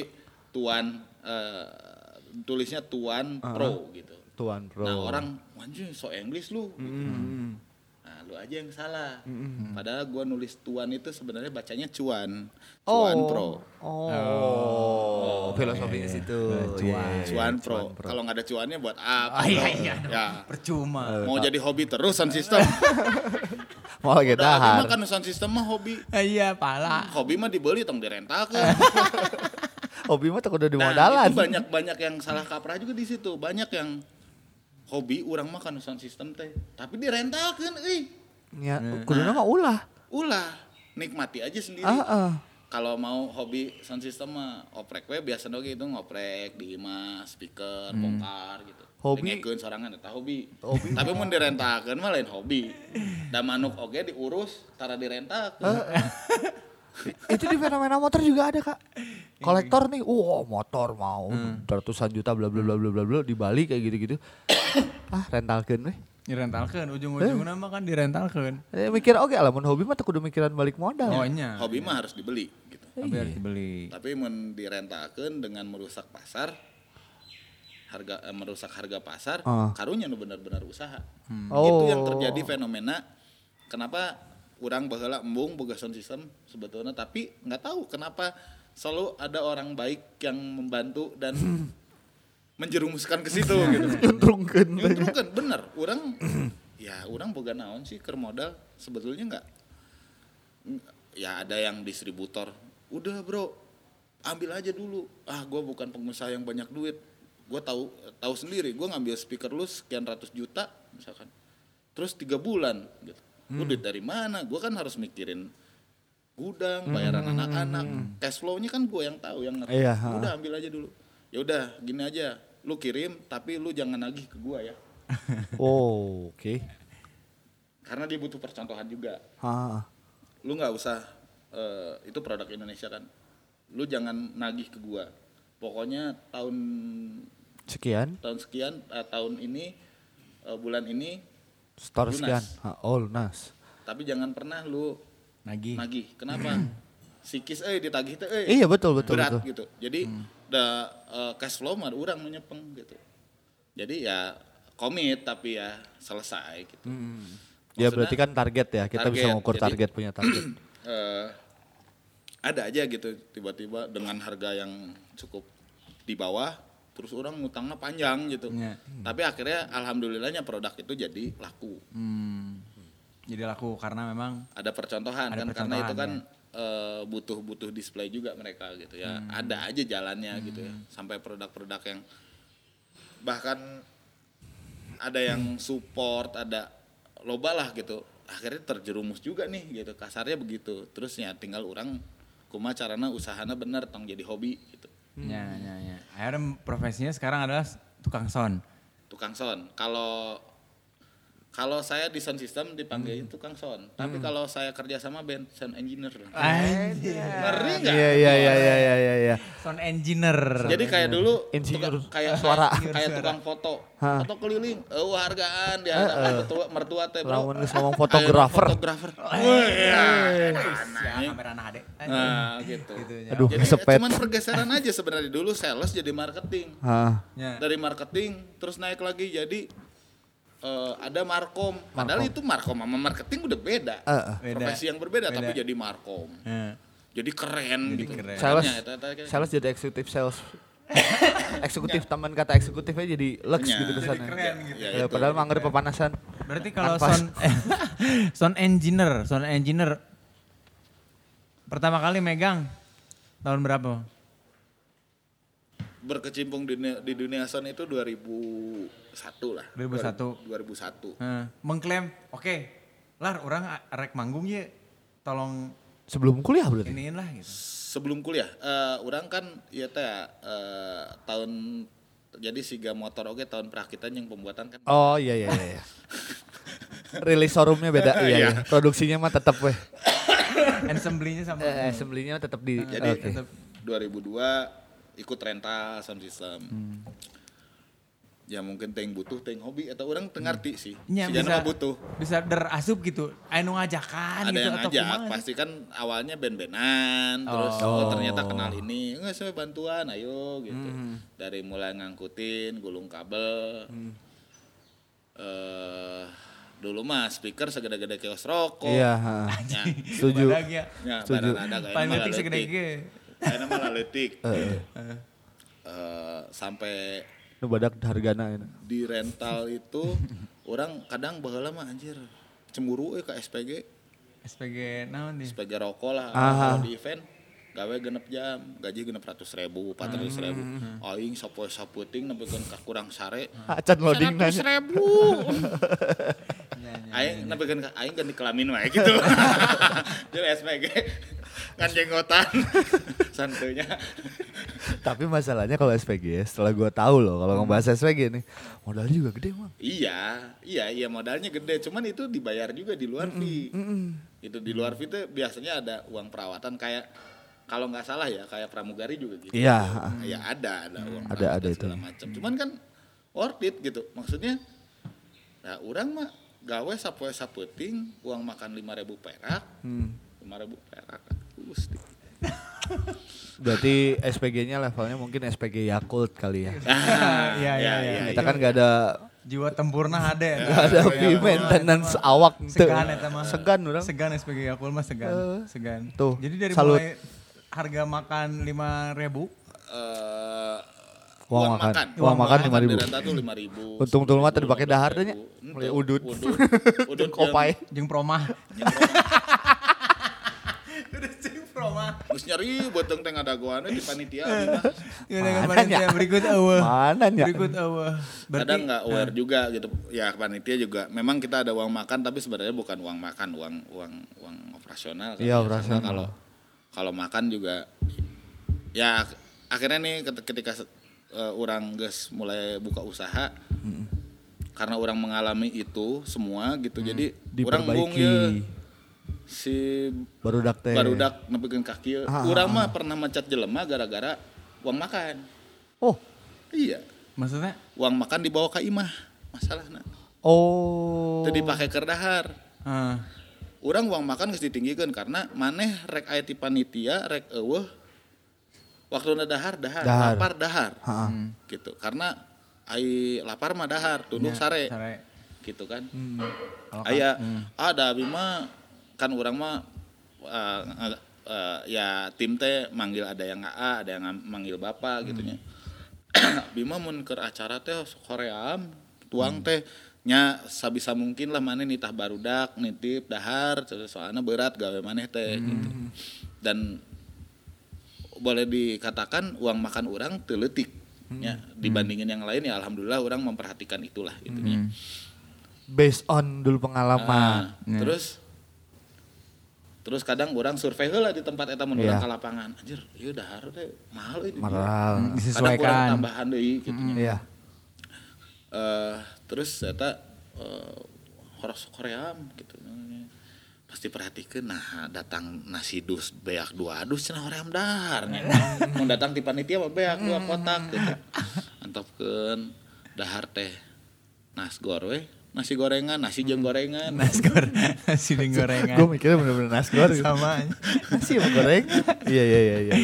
Tuan eh, tulisnya Tuan Pro gitu. Tuan Pro. Nah orang anjing so English lu. gitu. Lu aja yang salah. Padahal gua nulis Tuan itu sebenarnya bacanya Cuan. Cuan oh. Pro. Oh, filosofinya situ. Cuan. Iya, iya, Cuan iya, Pro. Kalau nggak ada cuannya buat apa? Ah, iya, iya. Ya. Percuma. Mau jadi hobi terus sound system. Mau kita Udah, har. mah kan sound system mah hobi. Ah, iya, pala. Hobi mah dibeli tong direntakeun. Hobi mah takut udah di Nah, modalan. itu banyak banyak yang salah kaprah juga di situ. Banyak yang hobi orang mah kan sound system teh, tapi direntakeun euy. Ya, kuduna mah ulah. Ulah, nikmati aja sendiri. Ah, ah. Kalau mau hobi sound system mah oprek we biasa oge itu ngoprek di imah speaker, bongkar gitu. Hobi- Dengekeun sorangan eta hobi. Hobi. Tapi mun direntakeun mah lain hobi. Da manuk oge diurus tara direntakeun. Itu di fenomena motor juga ada kak. Kolektor nih, wow motor mau ratusan juta bla bla bla bla bla bla di Bali kayak gitu-gitu. ah rentalkeun weh. Direntalkeun, ujung-ujungnya mah kan direntalkeun. Eh, mikir oke lah mun hobi mah tak kudu mikiran balik modal. Oh, nya. Hobi mah harus dibeli gitu. Tapi harus dibeli. Tapi mun direntakeun dengan merusak pasar harga eh, merusak harga pasar, Ah. karunya nu benar-benar usaha. Oh. Itu yang terjadi fenomena kenapa orang baheula embung boga sound system sebetulnya tapi nggak tahu kenapa selalu ada orang baik yang membantu dan menjerumuskan ke situ gitu. Nyuntrungkeun. Nyuntrungkeun bener, orang ya orang boga naon sih ke modal. Sebetulnya nggak ya ada yang distributor udah bro ambil aja dulu. Ah gue bukan pengusaha yang banyak duit. Gue tahu tahu sendiri. Gue ngambil speaker lu sekian ratus juta misalkan. Terus tiga bulan gitu. Lu duit dari mana? Gue kan harus mikirin gudang bayaran anak-anak cash flow-nya kan gue yang tahu yang ngatur. Iya, udah ambil aja dulu ya udah gini aja lu kirim tapi lu jangan nagih ke gue ya Oh, oke. karena dia butuh percontohan juga Ha. lu nggak usah eh, itu produk Indonesia kan lu jangan nagih ke gua pokoknya tahun Sekian. tahun sekian eh, tahun ini eh, bulan ini Store Lunas. sekian. Ha, oh, lunas. tapi jangan pernah lu Nagih. nagih kenapa sikis eh ditagih teh eh Iya betul betul berat betul. gitu jadi da eh, cash flow mah orang menyepeng gitu jadi ya komit tapi ya selesai gitu Ya Maksudnya, berarti kan target ya. Kita bisa target. mengukur Jadi- target punya target. eh, ada aja gitu tiba-tiba dengan harga yang cukup di bawah terus orang ngutangnya panjang gitu Iya. tapi akhirnya alhamdulillahnya produk itu jadi laku Hmm. Jadi laku karena memang ada percontohan Ada kan karena itu kan percontohan, eh, butuh-butuh display juga mereka gitu ya. Ada aja jalannya gitu ya. Sampai produk-produk yang bahkan ada yang support ada loba lah gitu. Akhirnya terjerumus juga nih gitu. Kasarnya begitu. Terus ya tinggal orang kuma carana usahana bener tong jadi hobi gitu. Ya ya ya. Akhirnya profesinya sekarang adalah tukang sound. tukang sound. Kalau kalau saya di sound system dipanggil tukang sound tapi kalau saya kerja sama band sound engineer Anjir. ngeri nggak Iya iya iya iya iya iya. iya. Sound engineer. Jadi kayak dulu Insinyur tukang- kayak suara. kayak, kayak tukang foto, foto keliling, eh hargaan di hadapan mertua, mertua teh bro. Geus ngomong fotografer. Fotografer. Wah, ya. Ya, kamera anak adek. Nah, gitu. ya. Aduh, Jadi kesepet. cuman pergeseran aja sebenarnya dulu sales jadi marketing. Hah. Ya. Dari marketing terus naik lagi jadi eh, ada markom. Padahal itu markom sama marketing udah beda. Heeh. Beda. Profesi yang berbeda tapi Beda. jadi markom. Ya. Jadi keren Jadi gitu. keren. Sales, sales jadi eksekutif sales. eksekutif taman kata eksekutifnya jadi lux Ya. gitu Jadi kesannya. keren gitu. Ya, Ya, itu. padahal mangger pepanasan. Berarti kalau sound sound engineer, sound engineer pertama kali megang tahun berapa? Berkecimpung di dunia, di dunia sound itu 2001 lah. 2001. 2001. Heeh. mengklaim, oke, lar orang rek manggung ya, tolong Sebelum kuliah berarti. iniin lah gitu. Sebelum kuliah, eh, orang kan ya teh eh, tahun jadi siga motor oke tahun perakitan yang pembuatan kan. Oh iya iya iya. iya. Rilis showroomnya beda, iya, iya. Produksinya mah tetap weh. Assembly-nya sama. Eh, assembly-nya tetap di. Jadi Oke. tetap. 2002 ikut rental sound system. Ya mungkin teng butuh teng hobi atau orang teu ngarti sih. Nya, Si bisa, butuh. bisa derasup gitu. Anu ngajakan ada gitu yang atau ngajak kumaha pasti kan awalnya band-bandan terus Oh. oh, ternyata kenal ini nggak saya bantuan ayo gitu Hmm. dari mulai ngangkutin gulung kabel Hmm. eh dulu mah speaker segede-gede kios rokok Iya, ha. Ya, setuju. Ya. ya, Setuju. badan ada Paling kayak letik segede Kayaknya malah letik. Heeh. Eh, sampai Nu badak hargana ini. di rental itu orang kadang baheula mah anjir cemburu eh ke SPG SPG naon nih? SPG rokok lah Aha. kalau di event gawe genep jam gaji genep ratus ribu empat ratus ribu aing sapoe saputing nepi kan kurang sare Acan loading seratus nanya. ribu aing nepi kan aing ganti kelamin wae gitu jadi SPG kan jenggotan santunya Tapi masalahnya kalau SPG ya, setelah gua tahu loh kalau ngebahas SPG nih, modalnya juga gede mah. Iya, iya, iya modalnya gede. Cuman itu dibayar juga di luar fee. Itu di luar fee itu biasanya ada uang perawatan kayak kalau nggak salah ya kayak pramugari juga gitu. Iya. Ya ada, ada uang Ada, perawatan ada itu. segala macam. Cuman kan worth it gitu. Maksudnya, nah orang mah gawe sapoe saputing uang makan lima ribu perak, Hmm. lima ribu perak. Gusti. Berarti SPG-nya levelnya mungkin SPG Yakult kali ya. Ah, Iya, iya, iya. Kita kan gak ada Jiwa tempurna ada. gak ada fee maintenance awak. Segan eta mah. Segan orang. Segan SPG Yakul mah segan. Eh, segan. tuh, Jadi dari salut. mulai harga makan 5000 eh Uang makan. Uang makan 5.000. Di renta tuh 5000. Untung-untung mah tadi pakai dahar teh nya. Mulai udut. Udut. Udut Kopai. Jeung promah. Promah. Geus nyari beuteung teh ngadagoanna di panitia abi mah. Ya dengan Mana panitia nya? berikut eueuh. Mana nya? Berikut eueuh. Kadang nggak aware juga gitu. Ya panitia juga. Memang kita ada uang makan tapi sebenarnya bukan uang makan, uang uang uang operasional. kan. Iya, Karena operasional. Kalau kalau makan juga ya akhirnya nih ket- ketika eh, orang guys mulai buka usaha karena orang mengalami itu semua gitu. Jadi orang bung ya si Barudak teh. barudak nepikeun kaki. Ah, Urang mah pernah mencat jelema gara-gara uang makan. Oh. Iya. Maksudnya? Uang makan dibawa ke imah. Masalahnya. Oh. Teu dipakai keur dahar. Ah. Urang uang makan geus ditinggikeun karena maneh rek aya ti panitia rek eueuh waktu dahar dahar, Dahar. lapar dahar. Heeh. Gitu. Karena ai lapar mah dahar, tunduk sare. Sare. Gitu kan. Kalau Aya ada abi mah kan urang mah nge- eh, ya tim teh manggil ada yang AA, ada yang manggil bapak gitu nya. Bima mun keur acara teh koream tuang teh. Nya sabisa mungkin lah maneh nitah barudak nitip dahar soalnya berat gawe maneh teh gitu. Dan boleh dikatakan uang makan orang teletik ya dibandingin yang lain ya alhamdulillah orang memperhatikan itulah gitu nya. Based on dulu pengalaman. Ah, terus terus kadang orang survei heula di tempat eta mun urang ka lapangan anjir ieu dahar teh mahal dieu. Mahal. Hmm, kadang disesuaikan. kurang tambahan deui gitu nya. Iya. Eh, terus eta eh, horos koream gitu pasti perhatikan nah datang nasi dus beak dua dus cenah hoream dahar nya. mau datang di panitia mah beak dua kotak gitu antopkeun dahar teh nasgor we nasi gorengan nasi jeung gorengan Nasgor, nasi dengan gorengan. Gue mikirnya bener-bener nasgor gitu. Sama. Nasi goreng. Iya iya iya iya.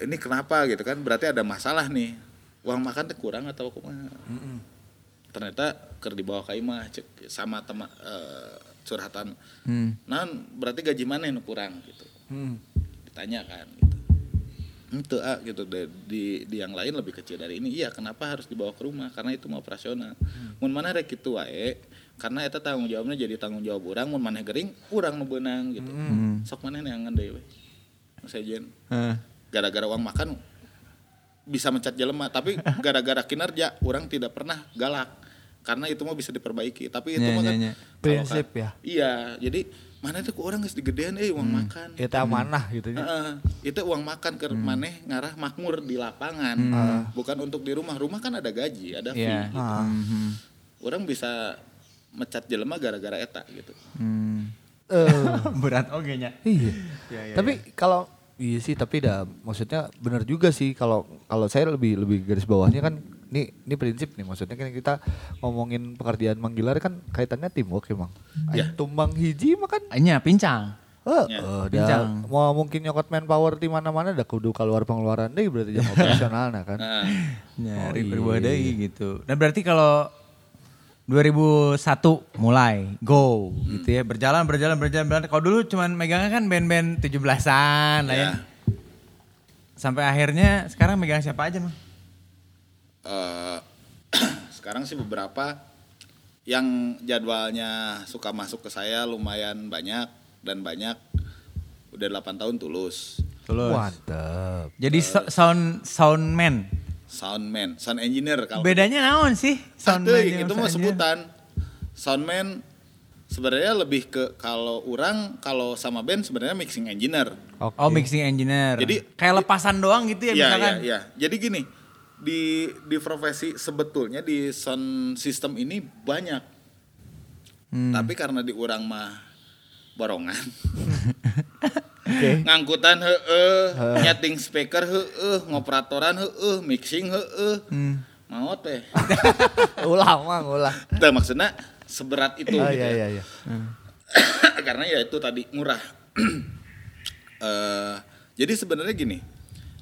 ini kenapa gitu kan berarti ada masalah nih uang makan teh kurang atau kumaha ternyata ker dibawa ke imah cek sama teman eh, curhatan Hmm. nah berarti gaji mana yang kurang gitu Hmm. ditanya kan gitu itu ah gitu. Di, di di yang lain lebih kecil dari ini. Iya kenapa harus dibawa ke rumah? Karena itu mau operasional. Mun mana rek kitu wae? Karena itu tanggung jawabnya jadi tanggung jawab orang mun maneh gering urang nu beunang gitu. Sok maneh neangan deui we sejen gara-gara uang makan bisa mencat jelema. Tapi gara-gara kinerja orang tidak pernah galak. Karena itu mah bisa diperbaiki. Tapi itu Nya, mah kan Prinsip kan- ya. iya jadi mana tuh orang geus digedean eh uang makan Itu amanah gitu ya. Heeh, itu uang makan ke maneh ngarah makmur di lapangan bukan untuk di rumah rumah kan ada gaji ada fee Iya. gitu. Mhm. orang bisa mecat jelema gara-gara eta gitu Hmm. Eh, Berat oke nya. iya. Iya, iya, Tapi kalau iya sih tapi dah maksudnya benar juga sih kalau kalau saya lebih lebih garis bawahnya kan ini ini prinsip nih maksudnya kan kita ngomongin pekerjaan manggilar kan kaitannya teamwork emang. Ya. Aing tumbang hiji mah kan Nya pincang. Eh, Ya. Pincang. dah mau mungkin nyokot manpower di mana-mana dah kudu keluar pengeluaran deh berarti jam operasional nah kan. nah Nyari Oh, berubah iya, deui gitu. Dan berarti kalau 2001 mulai go gitu ya berjalan berjalan berjalan berjalan kalau dulu cuman megangnya kan band-band 17-an lah ya. Ya. Sampai akhirnya sekarang megang siapa aja mah? Eh sekarang sih beberapa yang jadwalnya suka masuk ke saya lumayan banyak dan banyak udah 8 tahun tulus Tulus. Mantap. Jadi so- sound soundman. soundman sound engineer kalau Bedanya naon sih? Soundman jeung itu sound mah engineer? sebutan soundman sebenarnya lebih ke kalau orang kalau sama band sebenarnya mixing engineer Oke. Oh mixing engineer. Jadi- kayak lepasan doang gitu ya Iya, iya, misalkan. iya. Jadi gini, di di profesi sebetulnya di sound system ini banyak. Hmm. Tapi karena di urang mah borongan. Oke. Ngangkutan heeh, nyeting speaker heeh, ngoperatoran heeh, mixing heeh. Hmm. Mau teh. ulah mah ulah. Nah, maksudnya seberat itu Oh gitu iya ya. iya iya. karena ya itu tadi murah. Eh, jadi sebenarnya gini,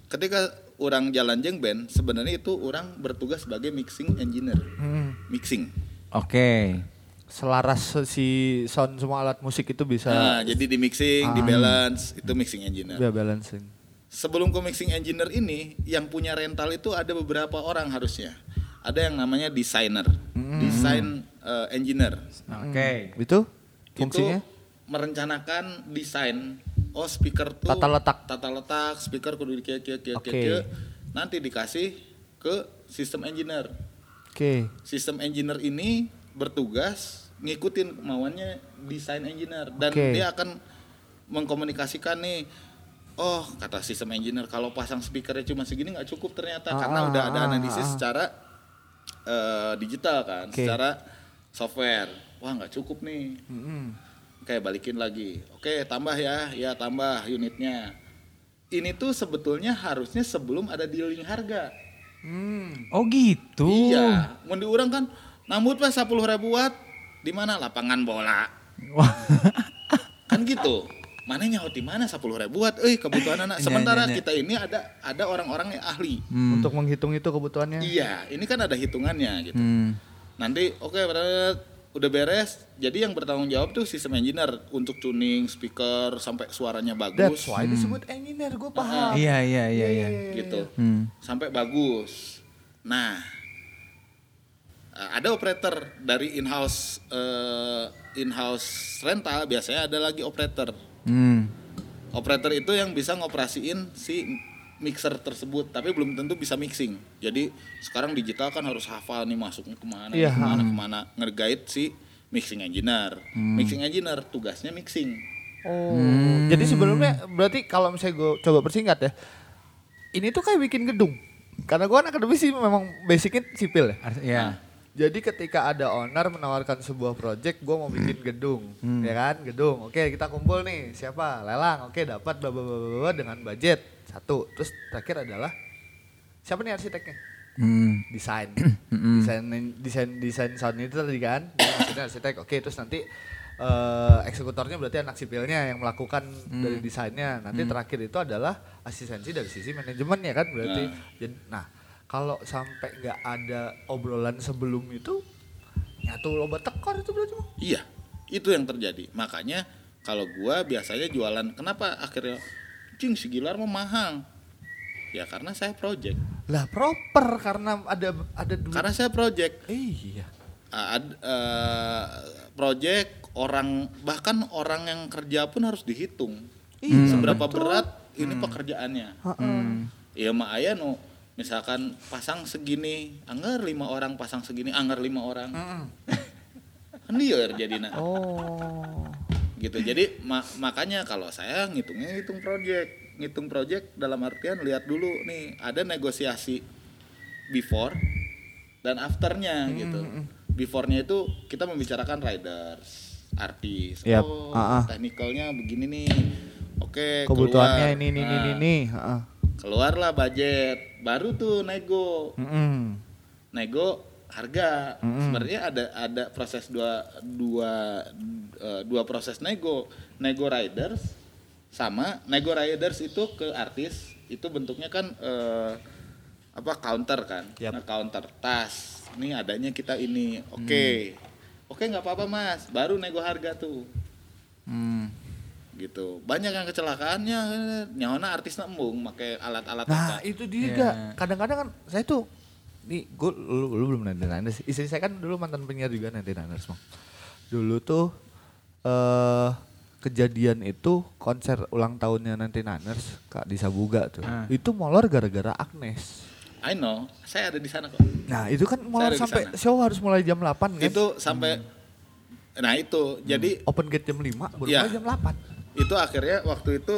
ketika orang jalan jeng band, sebenarnya itu orang bertugas sebagai mixing engineer, Hmm. mixing. Oke. Selaras si sound semua alat musik itu bisa Nah, jadi di mixing, Ah. di balance, itu mixing engineer. bisa balancing. sebelum ke mixing engineer ini yang punya rental itu ada beberapa orang harusnya. Ada yang namanya designer, design eh, engineer. Oke. Itu fungsinya? Itu merencanakan desain. Oh speaker tuh Tata letak. tata letak speaker kudu kieu kieu Oke. kieu. Nanti dikasih ke sistem engineer. Oke. Sistem engineer ini bertugas ngikutin kemauannya desain engineer dan Oke. dia akan mengkomunikasikan nih oh kata sistem engineer kalau pasang speakernya cuma segini nggak cukup ternyata Ah, karena ah, udah ada ah, analisis ah. secara eh, digital kan Oke. secara software wah nggak cukup nih kayak balikin lagi oke tambah ya ya tambah unitnya ini tuh sebetulnya harusnya sebelum ada dealing harga Oh gitu. Iya, mau diurang kan nambut pas 10 ribu watt di mana lapangan bola. Wah. Kan gitu. Mana nyawa di mana 10 ribu watt? Eh kebutuhan anak. Iya, Sementara iya, iya. kita ini ada ada orang-orang yang ahli. Hmm. Untuk menghitung itu kebutuhannya. Iya, ini kan ada hitungannya gitu. Hmm. Nanti oke berarti udah beres. Jadi yang bertanggung jawab tuh sistem engineer untuk tuning speaker sampai suaranya bagus That's why disebut engineer, gue paham. Iya iya iya iya. gitu. Hmm. Sampai bagus. Nah, eh, ada operator dari in-house eh, in-house rental biasanya ada lagi operator. Hmm. Operator itu yang bisa ngoperasiin si mixer tersebut, tapi belum tentu bisa mixing. Jadi sekarang digital kan harus hafal nih masuknya ke mana, Iya. ke mana, ke mana, nge-guide si mixing engineer. Mixing engineer tugasnya mixing. Oh, jadi sebelumnya berarti kalau misalnya gue coba persingkat ya, ini tuh kayak bikin gedung. Karena gue anak akademisi memang basicnya sipil ya. Ars- Iya. Jadi ketika ada owner menawarkan sebuah project, gue mau bikin gedung, ya kan, gedung. Oke, kita kumpul nih, siapa? Lelang. Oke, dapat bla bla bla dengan budget satu. Terus terakhir adalah siapa nih arsiteknya? Hmm. Desain, desain, desain, desain sound itu tadi kan, maksudnya arsitek. Oke, terus nanti eh, eksekutornya berarti anak sipilnya yang melakukan dari desainnya. Nanti terakhir itu adalah asistensi dari sisi manajemennya kan, berarti. Jadi- Nah, kalau sampai nggak ada obrolan sebelum itu, nyatu loba tekor itu berarti. Iya, itu yang terjadi. Makanya kalau gua biasanya jualan, kenapa akhirnya cing si Gilar mau mahal? Ya karena saya project. Lah proper karena ada ada duit. Karena saya project. iya. Ad- eh, project orang bahkan orang yang kerja pun harus dihitung. Iya, Seberapa berat ini pekerjaannya. Hmm. Iya mah aya nu misalkan pasang segini, anggar lima orang pasang segini, anggar lima orang. kan liar jadinya. Oh. Gitu jadi ma- makanya kalau saya ngitungnya ngitung project ngitung project dalam artian lihat dulu nih ada negosiasi before dan afternya gitu beforenya itu kita membicarakan riders artis Yap, oh ah, ah. teknikalnya begini nih oke Kebutuhannya keluar. ini ini ini Nah, ini. nih. Heeh. keluarlah budget baru tuh nego Mm-mm. nego harga. Sebenarnya ada ada proses dua dua eh, dua proses nego nego riders sama nego riders itu ke artis itu bentuknya kan eh, apa counter kan? Yap. nah counter tas. Ini adanya kita ini. Oke. Oke nggak apa-apa mas. Baru nego harga tuh. Hmm. gitu. Banyak yang kecelakaannya. Nyawana artis nembung pakai alat-alat Nah, apa. itu dia gak. Kadang-kadang kan saya tuh nih gue lu, lu belum nanti Niners. Istri saya kan dulu mantan penyiar juga nanti Niners, Bang. Dulu tuh eh kejadian itu konser ulang tahunnya nanti Niners Kak di Sabuga tuh. Ah. Itu molor gara-gara Agnes. I know saya ada di sana kok Nah, itu kan molor sampai show harus mulai jam 8 kan. itu sampai nah itu jadi open gate jam 5 baru Iya. mulai jam 8. itu akhirnya waktu itu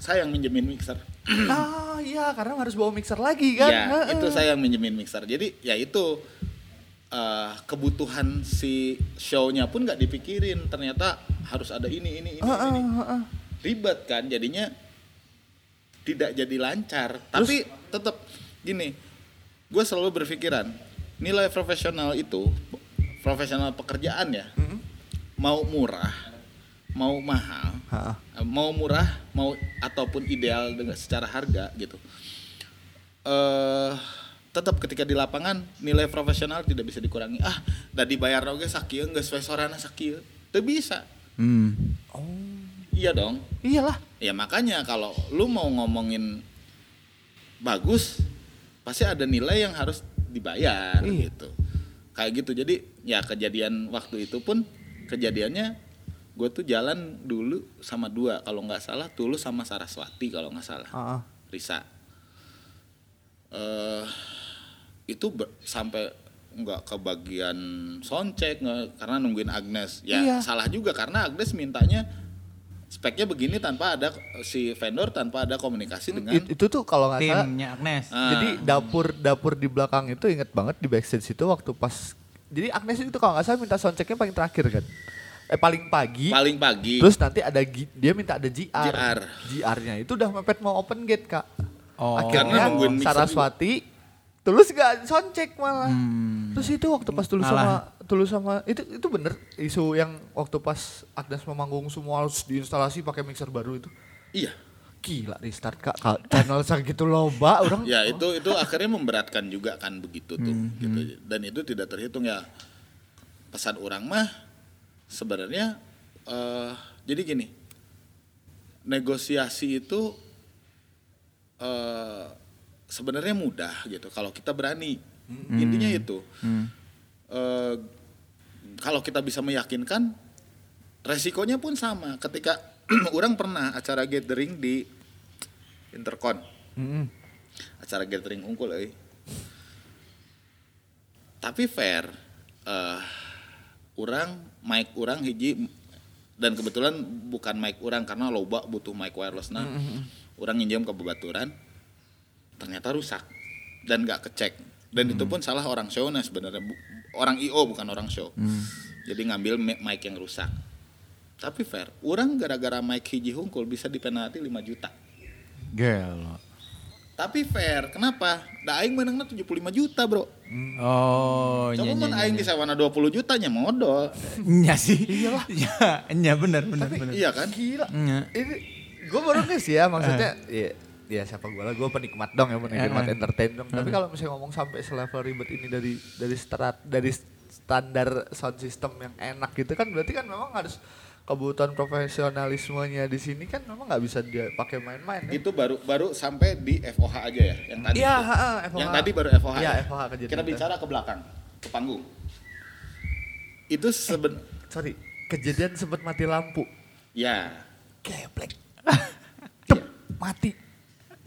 saya yang minjemin mixer ah, iya karena harus bawa mixer lagi kan. ya itu saya yang minjemin mixer jadi ya itu eh, kebutuhan si show-nya pun nggak dipikirin ternyata harus ada ini ini ini, Heeh, ini. heeh. ribet kan jadinya tidak jadi lancar tapi tetap gini gue selalu berpikiran nilai profesional itu profesional pekerjaan ya mau murah mau mahal Heeh. eh, mau murah mau ataupun ideal dengan secara harga gitu eh tetap ketika di lapangan nilai profesional tidak bisa dikurangi ah dah dibayar oke sakieu geus we sorana sakieu teu bisa Hmm. Oh, iya dong iyalah. ya makanya kalau lu mau ngomongin bagus pasti ada nilai yang harus dibayar Iya. gitu kayak gitu jadi ya kejadian waktu itu pun kejadiannya gue tuh jalan dulu sama dua kalau nggak salah Tulus sama Saraswati kalau nggak salah Ah, ah. Risa eh itu ber- sampai nggak ke bagian soundcheck nggak- karena nungguin Agnes ya Iya. salah juga karena Agnes mintanya speknya begini tanpa ada si vendor tanpa ada komunikasi dengan It- itu tuh kalau nggak salah Timnya Agnes. Ah. Jadi dapur dapur di belakang itu inget banget di backstage itu waktu pas jadi Agnes itu kalau nggak salah minta soundchecknya paling terakhir kan. Eh paling pagi. paling pagi Terus nanti ada dia minta ada GR. GR. GR-nya itu udah mepet mau open gate kak. Oh. Akhirnya Saraswati tulus gak soundcheck malah. Hmm. Terus itu waktu pas tulus Ngalah. sama tulus sama itu itu bener isu yang waktu pas Agnes memanggung semua harus diinstalasi pakai mixer baru itu. iya Gila restart kak. Channel segitu loba orang. ya itu itu akhirnya memberatkan juga kan begitu tuh gitu dan itu tidak terhitung ya pesan orang mah sebenarnya eh jadi gini negosiasi itu eh sebenarnya mudah gitu kalau kita berani. Intinya itu. Eh, kalau kita bisa meyakinkan resikonya pun sama. Ketika orang pernah acara gathering di Intercon. Mm-mm. acara gathering unggul euy. Tapi fair eh orang mic orang hiji dan kebetulan bukan mic orang karena loba butuh mic wireless nah. Orang nginjem ke bebaturan ternyata rusak dan nggak kecek dan itu pun salah orang show nah sebenarnya orang IO bukan orang show. Jadi ngambil mi- mic yang rusak. Tapi fair, orang gara-gara mic hiji hungkul bisa dipenalti 5 juta. Gelo. Tapi fair, kenapa? Da aing menangnya 75 juta, Bro. Oh, Coba nya mun nya. aing di sawana 20 juta nya modal. Nya sih. Iyalah. Ya, nya bener bener bener. Iya kan? Gila. Nya. Ini gue baru nih sih ya maksudnya ya, ya siapa gue lah gue penikmat dong ya penikmat entertain dong. Tapi kalau misalnya ngomong sampai selevel ribet ini dari dari strat dari standar sound system yang enak gitu kan berarti kan memang harus kebutuhan profesionalismenya di sini kan memang nggak bisa dia pakai main-main ya. Itu baru baru sampai di FOH aja ya, yang tadi. Iya, FOH. Yang tadi baru FOH. Iya, ya? FOH kejadian Kita bicara ke belakang, ke panggung. Itu seben Sorry, kejadian sempat mati lampu. ya. Geblek. Cep, mati.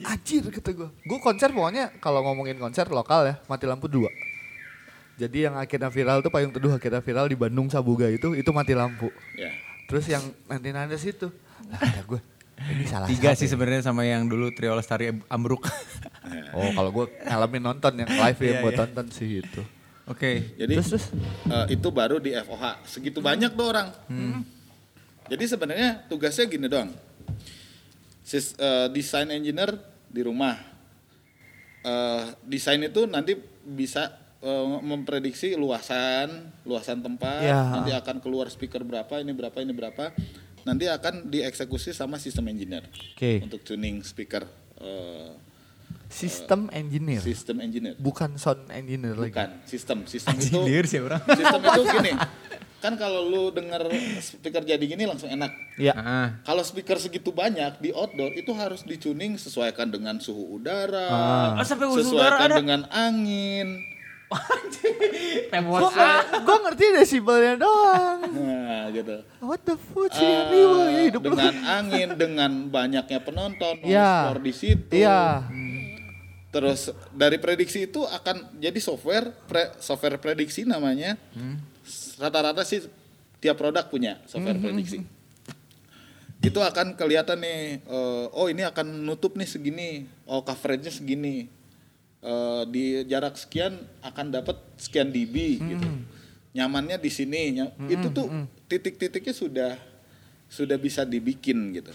Anjir kata gue. Gue konser pokoknya kalau ngomongin konser lokal ya, mati lampu dua. Jadi yang akhirnya viral tuh payung teduh akhirnya viral di Bandung Sabuga itu itu mati lampu. Ya. Terus yang nanti nanti situ, lah ada gue. Ini salah Tiga sih ya. sebenarnya sama yang dulu Trio Lestari ambruk. Oh kalau gue ngalamin nonton yang live yang Iya, gue iya. tonton sih itu. Oke. Jadi Terus terus. eh, itu baru di FOH. Segitu banyak tuh orang. Jadi sebenarnya tugasnya gini doang. Sis, eh, desain engineer di rumah. Eh, desain itu nanti bisa eh, memprediksi luasan, luasan tempat. Ya. Nanti akan keluar speaker berapa, ini berapa, ini berapa. Nanti akan dieksekusi sama sistem engineer Oke. untuk tuning speaker. eh, Sistem engineer. sistem engineer. Bukan sound engineer lagi. Bukan sistem, sistem itu Anjir sih orang. sistem itu gini kan kalau lu denger speaker jadi gini langsung enak Iya. Ah. kalau speaker segitu banyak di outdoor itu harus dicuning sesuaikan dengan suhu udara sampai suhu sesuaikan udara ada? dengan angin Gue gue ngerti desibelnya doang. nah gitu. What the fuck sih riwa ya hidup lu. dengan angin dengan banyaknya penonton Iya. floor di situ. Iya. terus dari prediksi itu akan jadi software pre- software prediksi namanya. Rata-rata sih tiap produk punya software prediksi. itu akan kelihatan nih eh, oh ini akan nutup nih segini oh coveragenya segini Eh, di jarak sekian akan dapat sekian dB gitu nyamannya di sini Nya- itu tuh titik-titiknya sudah sudah bisa dibikin gitu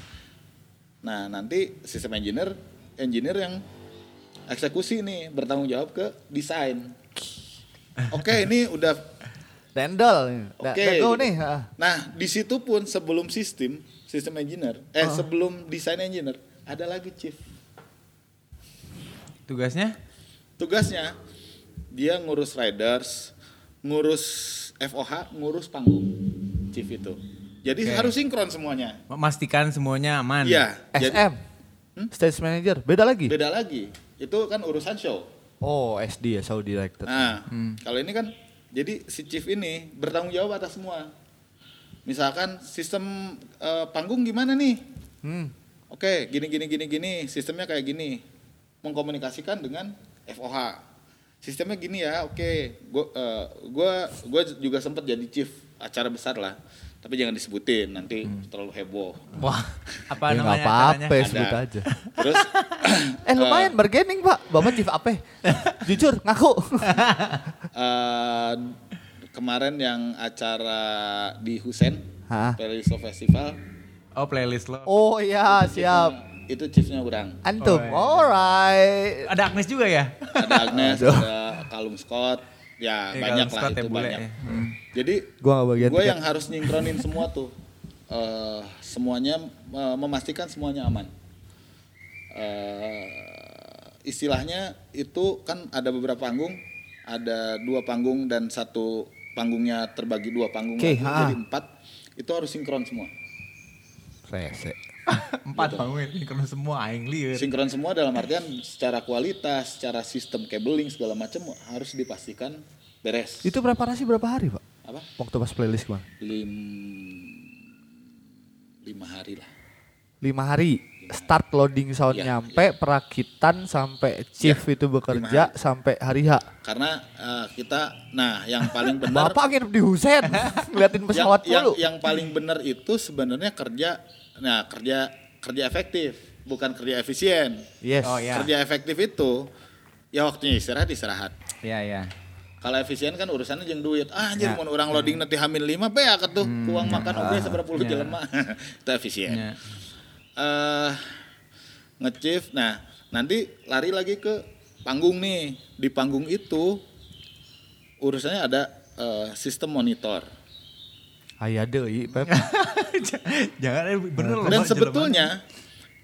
nah nanti sistem engineer engineer yang eksekusi nih bertanggung jawab ke desain oke ini udah Dendol. Nah, Oke. go gitu. nih. ah. Nah, di situ pun sebelum sistem, sistem engineer, eh sebelum desain engineer, ada lagi chief. Tugasnya? Tugasnya dia ngurus riders, ngurus FOH, ngurus panggung. Chief itu. Jadi Oke. harus sinkron semuanya. Memastikan semuanya aman. Iya, jadi SM. Stage manager. Beda lagi. beda lagi. itu kan urusan show. Oh, SD ya, show director. Nah, kalau ini kan jadi si chief ini bertanggung jawab atas semua. Misalkan sistem eh, panggung gimana nih? Hmm. Oke, gini gini gini gini, sistemnya kayak gini. Mengkomunikasikan dengan FOH. Sistemnya gini ya, oke. Gua eh, gua gua juga sempat jadi chief acara besar lah. Tapi jangan disebutin nanti terlalu heboh. Wah, apa Ya nggak namanya apa-apa, sebut aja. Terus Eh lumayan bargaining pak, bapak chief apa? Jujur, ngaku. eh, kemarin yang acara di Husen, Hah? Playlist Festival, Oh, playlist lo. Oh iya, siap. Itu chiefnya orang. Antum, Oh, iya. alright. Ada Agnes juga ya? Ada Agnes, ada Kalum Scott, ya Eh, banyak lah Scott ya, itu bule banyak. ya. Hmm. Jadi Gua gak bagian gue tiket. yang harus nyingkronin semua tuh, Eh, semuanya eh, memastikan semuanya aman. Eh, istilahnya itu kan ada beberapa panggung, ada dua panggung dan satu panggungnya terbagi dua panggung ha. jadi empat. Itu harus sinkron semua. Rese. Empat bangun ini karena semua aing liur. Sinkron semua dalam artian secara kualitas, secara sistem cabling segala macam harus dipastikan beres. Itu preparasi berapa hari pak? Apa? Waktu pas playlist kemarin? Lim... lima hari lah. Lima hari. Start loading sound Iya, nyampe, perakitan sampai chief Iya, itu bekerja sampai hari H. Karena eh, kita, nah yang paling benar, Bapak nginep di Husen, ngeliatin yang, pesawat yang, dulu. yang paling benar itu sebenarnya kerja, nah kerja kerja efektif, bukan kerja efisien. Yes. Oh, iya. Kerja efektif itu, ya waktunya istirahat istirahat. Iya, iya. Kalau efisien kan urusannya jeung duit. Ah anjir Ya. mun orang loading nanti hamil 5 be atuh tuh uang makan oge seberapa puluh Ya. jelema. Itu efisien. Ya. eh nge-chief. Nah, nanti lari lagi ke panggung nih. Di panggung itu urusannya ada eh, sistem monitor. Aya deui, Pep. Jangan eh, bener loh. Dan sebetulnya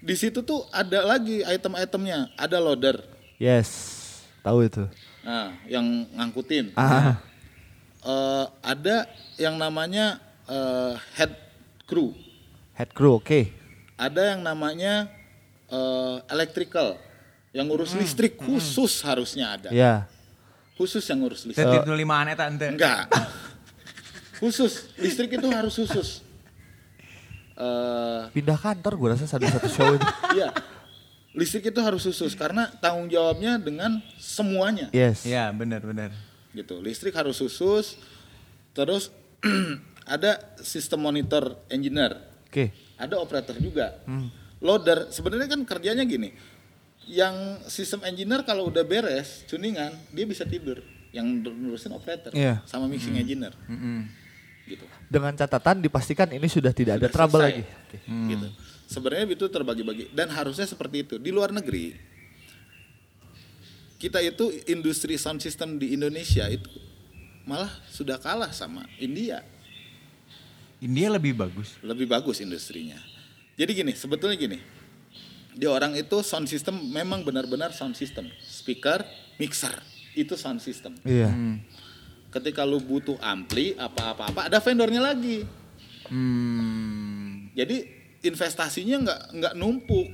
di situ tuh ada lagi item-itemnya, ada loader. yes. Tahu itu. Nah, yang ngangkutin. Ah. Eh, ada yang namanya eh, head crew. Head crew, oke. Ada yang namanya eh, electrical. Yang ngurus listrik khusus harusnya ada. Ya. Khusus yang ngurus listrik. Itu lima aneh tante. Enggak. Khusus, listrik itu harus khusus. Eh, Pindah kantor gue rasa satu-satu show itu. iya. Listrik itu harus khusus karena tanggung jawabnya dengan semuanya Yes. Iya, benar benar. gitu. Listrik harus khusus. Terus ada sistem monitor engineer, Oke. ada operator juga. Loader sebenarnya kan kerjanya gini. Yang sistem engineer kalau udah beres tuningan, dia bisa tidur. Yang ngurusin operator Iya. sama mixing engineer. Mm-mm. Gitu. Dengan catatan dipastikan ini sudah tidak ada Sudah trouble selesai. lagi. Gitu. Sebenarnya itu terbagi-bagi dan harusnya seperti itu. Di luar negeri kita itu industri sound system di Indonesia itu malah sudah kalah sama India. India lebih bagus. Lebih bagus industrinya. Jadi gini, sebetulnya gini. Di orang itu sound system memang benar-benar sound system. Speaker, mixer, itu sound system. Iya. Hmm. Ketika lu butuh ampli apa-apa-apa ada vendornya lagi. Hmm. Jadi investasinya nggak nggak numpuk,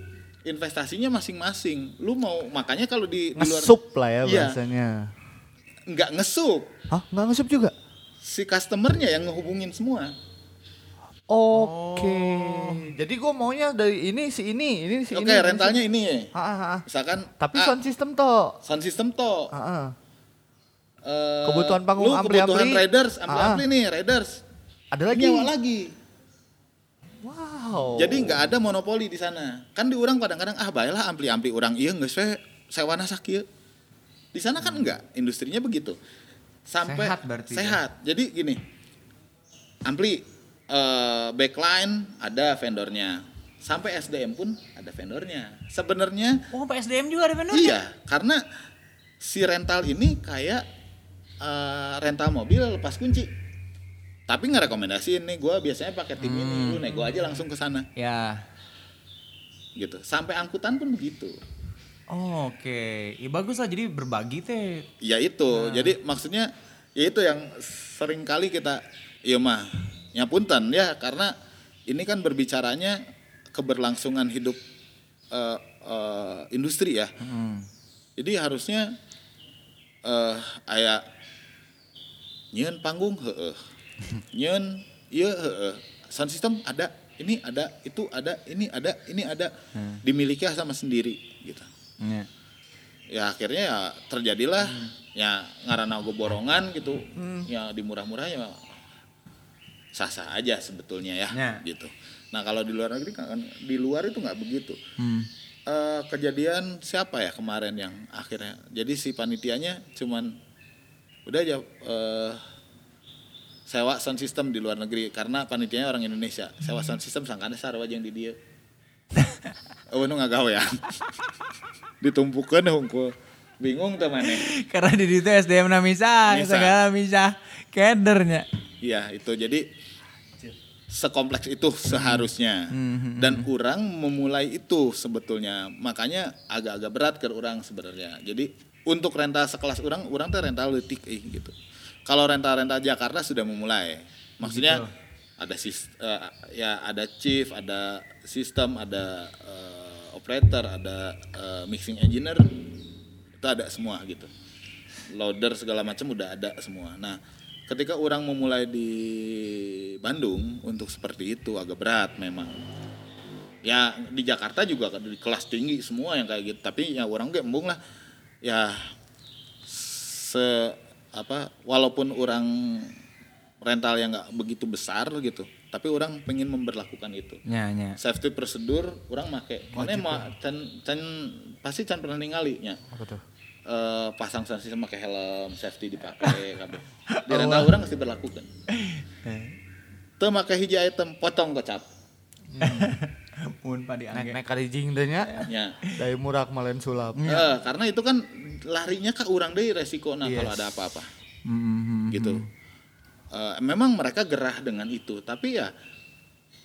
investasinya masing-masing. Lu mau makanya kalau di, di luar Ngesup lah ya bahasanya. nggak ngesup, Hah? Nggak ngesup juga? si customernya yang ngehubungin semua. Oke. Jadi gue maunya dari ini si ini, ini si Oke, ini. rentalnya ini ya. Ah, ah, ah. Misalkan Tapi ah, sound system toh. sound system toh. Ah, ah. Eh, Kebutuhan panggung lu ampli-ampli. kebutuhan riders, Ah, ampli-ampli nih, riders. Ada lagi. Nyewa lagi. Wow. Jadi nggak ada monopoli di sana. Kan di orang kadang-kadang ah baiklah ampli-ampli orang iya nggak saya sewana sakit. Di sana kan enggak, industrinya begitu. Sampai Sehat berarti ya? Sehat. Jadi gini. Ampli eh, backline ada vendornya. Sampai SDM pun ada vendornya. Sebenarnya Oh, PSDM juga ada vendor? iya, karena si rental ini kayak eh, rental mobil lepas kunci. Tapi nggak rekomendasiin nih, gue biasanya pakai tim ini, lu nego aja langsung ke sana Ya. gitu. Sampai angkutan pun begitu. Oh, Oke, ya bagus lah jadi berbagi teh. Ya itu. Jadi maksudnya ya itu yang sering kali kita iya mah nyapunten ya karena ini kan berbicaranya keberlangsungan hidup eh, eh, industri ya. Jadi harusnya eh aya nyeun panggung heeh. Nyeun ieu heeh. Sound system ada, ini ada, itu ada, ini ada, ini ada. Dimiliki sama sendiri gitu. Iya. Ya akhirnya ya terjadilah ya ngarana gue borongan gitu. Ya di murah-murah ya sah-sah aja sebetulnya ya Ya. gitu. Nah kalau di luar negeri kan di luar itu nggak begitu. Hmm. Eh, kejadian siapa ya kemarin yang akhirnya jadi si panitianya cuman udah aja eh, sewa sound system di luar negeri karena panitianya orang Indonesia. Sewa sound system sangkana sarwa yang di dia. Oh nu nggak gawe ya ditumpukan hungkul bingung teman Karena di situ SDM na Misah. segala misah, kedernya. Iya itu. Jadi sekompleks itu seharusnya. Dan kurang memulai itu sebetulnya. Makanya agak-agak berat ke orang sebenarnya. Jadi untuk rental sekelas orang orang tuh rental letik eh, gitu kalau rental-rental Jakarta sudah memulai maksudnya ada sis, eh, ya ada chief ada sistem ada eh, operator ada eh, mixing engineer itu ada semua gitu loader segala macam udah ada semua. Nah, ketika orang memulai di Bandung untuk seperti itu agak berat memang. Ya di Jakarta juga di kelas tinggi semua yang kayak gitu. Tapi ya orang gak embung lah. Ya se apa walaupun orang rental yang nggak begitu besar gitu, tapi orang pengen memberlakukan itu. Nya, nya. safety prosedur orang make mana mah can can pasti can pernah ningali nya. Apa tuh? Eh, pasang sanksi sama pakai helm safety dipakai kabeh. Di rental orang mesti berlakukan teu make hiji item potong gocap Mun padi Nek angge. nek karijing deh nya. ya. Dari murak malen sulap. Eh, karena itu kan larinya ke orang deh resiko nah kalau Yes. ada apa-apa. Hmm, gitu. Eh, memang mereka gerah dengan itu tapi ya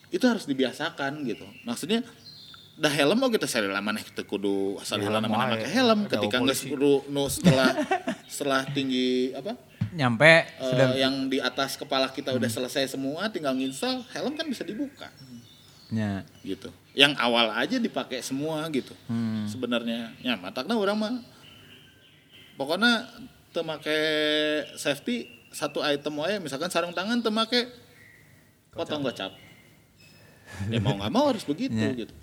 itu harus dibiasakan gitu. Maksudnya dah helm mau kita seri lama nih kita kudu asal Ya, helm helm nama pakai helm. Ketika nggak kudu nu setelah setelah tinggi apa? Nyampe sudah yang di atas kepala kita udah selesai semua tinggal nginstal helm kan bisa dibuka nya. gitu yang awal aja dipakai semua gitu Hmm. sebenarnya ya matakna orang mah pokoknya teu make safety satu item wae misalkan sarung tangan teu make potong gocap ya mau nggak mau harus begitu Ya. gitu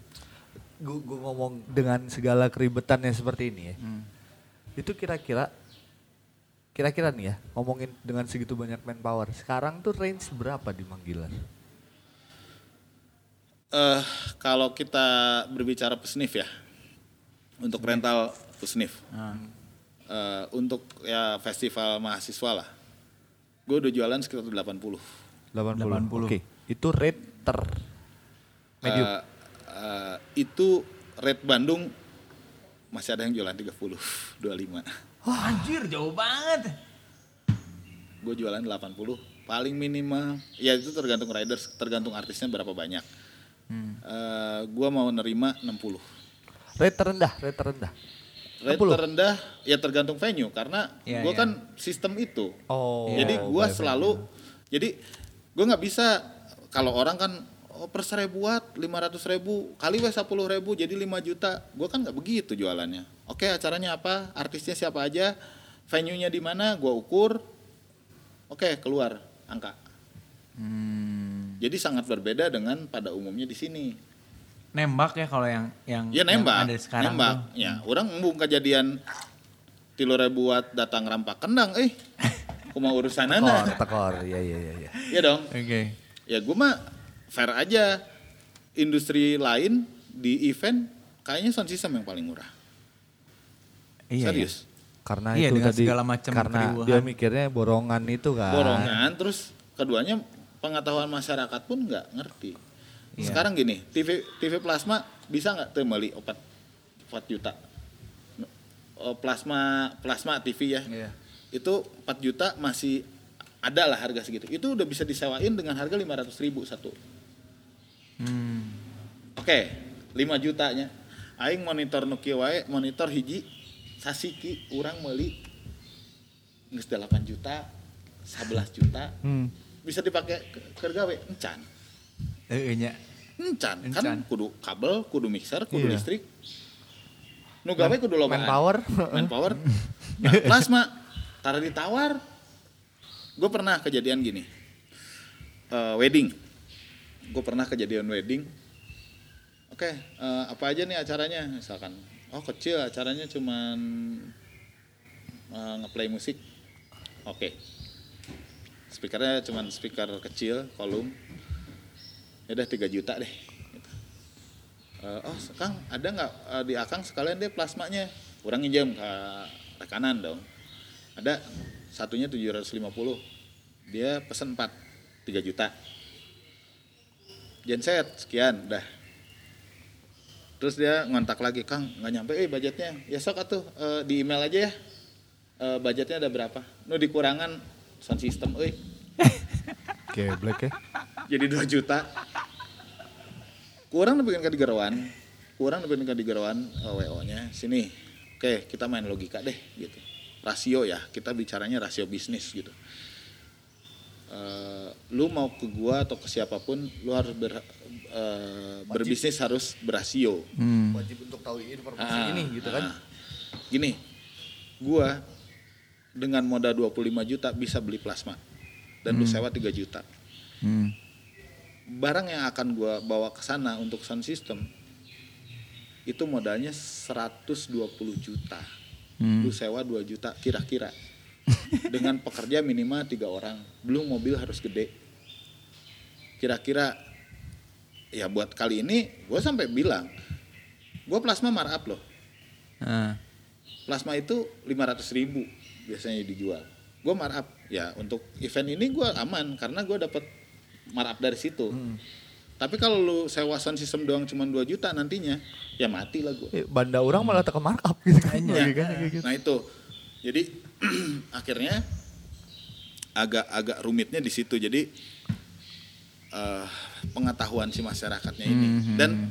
Gue ngomong dengan segala keribetannya seperti ini ya. Itu kira-kira kira-kira nih ya ngomongin dengan segitu banyak manpower. Sekarang tuh range berapa di Manggilan? Eh kalau kita berbicara pesnif ya untuk rental pesnif Eh, untuk ya festival mahasiswa lah gue udah jualan sekitar 80 80. Oke, itu rate ter medium. Eh, eh, itu rate Bandung masih ada yang jualan 30, 25. Anjir jauh banget. Gue jualan 80, paling minimal. Ya itu tergantung riders, tergantung artisnya berapa banyak. Eh, gua mau nerima 60. rate terendah, rate terendah. Rate 60? terendah ya tergantung venue karena Iya, gua iya. kan sistem itu. Oh. jadi gua by selalu jadi gua nggak bisa kalau orang kan oh per seribu watt 500 ribu kali wes 10 ribu jadi 5 juta gua kan nggak begitu jualannya oke acaranya apa artisnya siapa aja venue nya di mana gua ukur oke keluar angka Hmm. Jadi sangat berbeda dengan pada umumnya di sini Nembak ya kalau yang yang ya yang nembak ada sekarang nembak tuh. ya orang embung kejadian tilu ribu watt datang rampak kendang eh kuma urusan Tekor, anak tekor. Iya, iya, iya, iya. ya dong Oke. ya gue mah fair aja industri lain di event kayaknya sound system yang paling murah Iya. serius Karena Iya, itu dengan tadi segala macam karena keriuhan. dia mikirnya borongan itu kan. borongan terus keduanya pengetahuan masyarakat pun nggak ngerti Iya. sekarang gini TV TV plasma bisa nggak tuh beli opat 4 juta Oh, plasma plasma TV ya Iya. itu 4 juta masih ada lah harga segitu itu udah bisa disewain dengan harga 500 ribu satu Hmm. Oke, 5 jutanya. Aing monitor wae, monitor hiji sasiki urang meuli geus 8 juta, 11 juta. Hmm. Bisa dipakai ke keur gawe encan. Nya. Encan, Encan. kan kudu kabel, kudu mixer, kudu Iya. listrik. nu gawe kudu lobaan Manpower. manpower nah, plasma taruh ditawar gue pernah kejadian gini Eh, wedding gue pernah kejadian wedding oke eh, apa aja nih acaranya misalkan oh kecil acaranya cuman eh, ngeplay musik oke speakernya cuman speaker kecil kolom ya udah 3 juta deh. Eh, oh Kang ada nggak eh, di Akang sekalian deh plasmanya? Kurang pinjam ke rekanan dong. Ada satunya 750 dia pesen 4 3 juta. Genset sekian dah terus dia ngontak lagi Kang nggak nyampe eh budgetnya. Ya sok atuh eh, di email aja ya. Budgetnya ada berapa? Nu dikurangan sound system euy. Oke, black ya. jadi 2 juta. Kurang nepikan ka digerowan kurang nepikan ka digerowan WO nya sini. Oke kita main logika deh gitu. Rasio ya. Kita bicaranya rasio bisnis gitu. Eh, lu mau ke gua atau ke siapa pun lu harus ber, eh, berbisnis harus berasio. Wajib untuk tahu informasi Ah, ini gitu kan. ah. Gini, gua dengan modal 25 juta bisa beli plasma dan lu sewa 3 juta. Hmm. Barang yang akan gua bawa ke sana untuk sound system itu modalnya 120 juta. Lu sewa 2 juta kira-kira. dengan pekerja minimal tiga orang, belum mobil harus gede. Kira-kira ya buat kali ini gue sampai bilang gue plasma markup loh Ah. plasma itu 500 ribu biasanya dijual. Gue markup. Ya untuk event ini gue aman karena gue dapat markup dari situ. Tapi kalau lu sewa sound system doang cuma 2 juta nantinya ya mati lah gue Eh, Banda orang malah tekan markup gitu kan. Ya, gitu. nah itu. Jadi akhirnya agak agak rumitnya di situ. Jadi eh, pengetahuan si masyarakatnya ini. Dan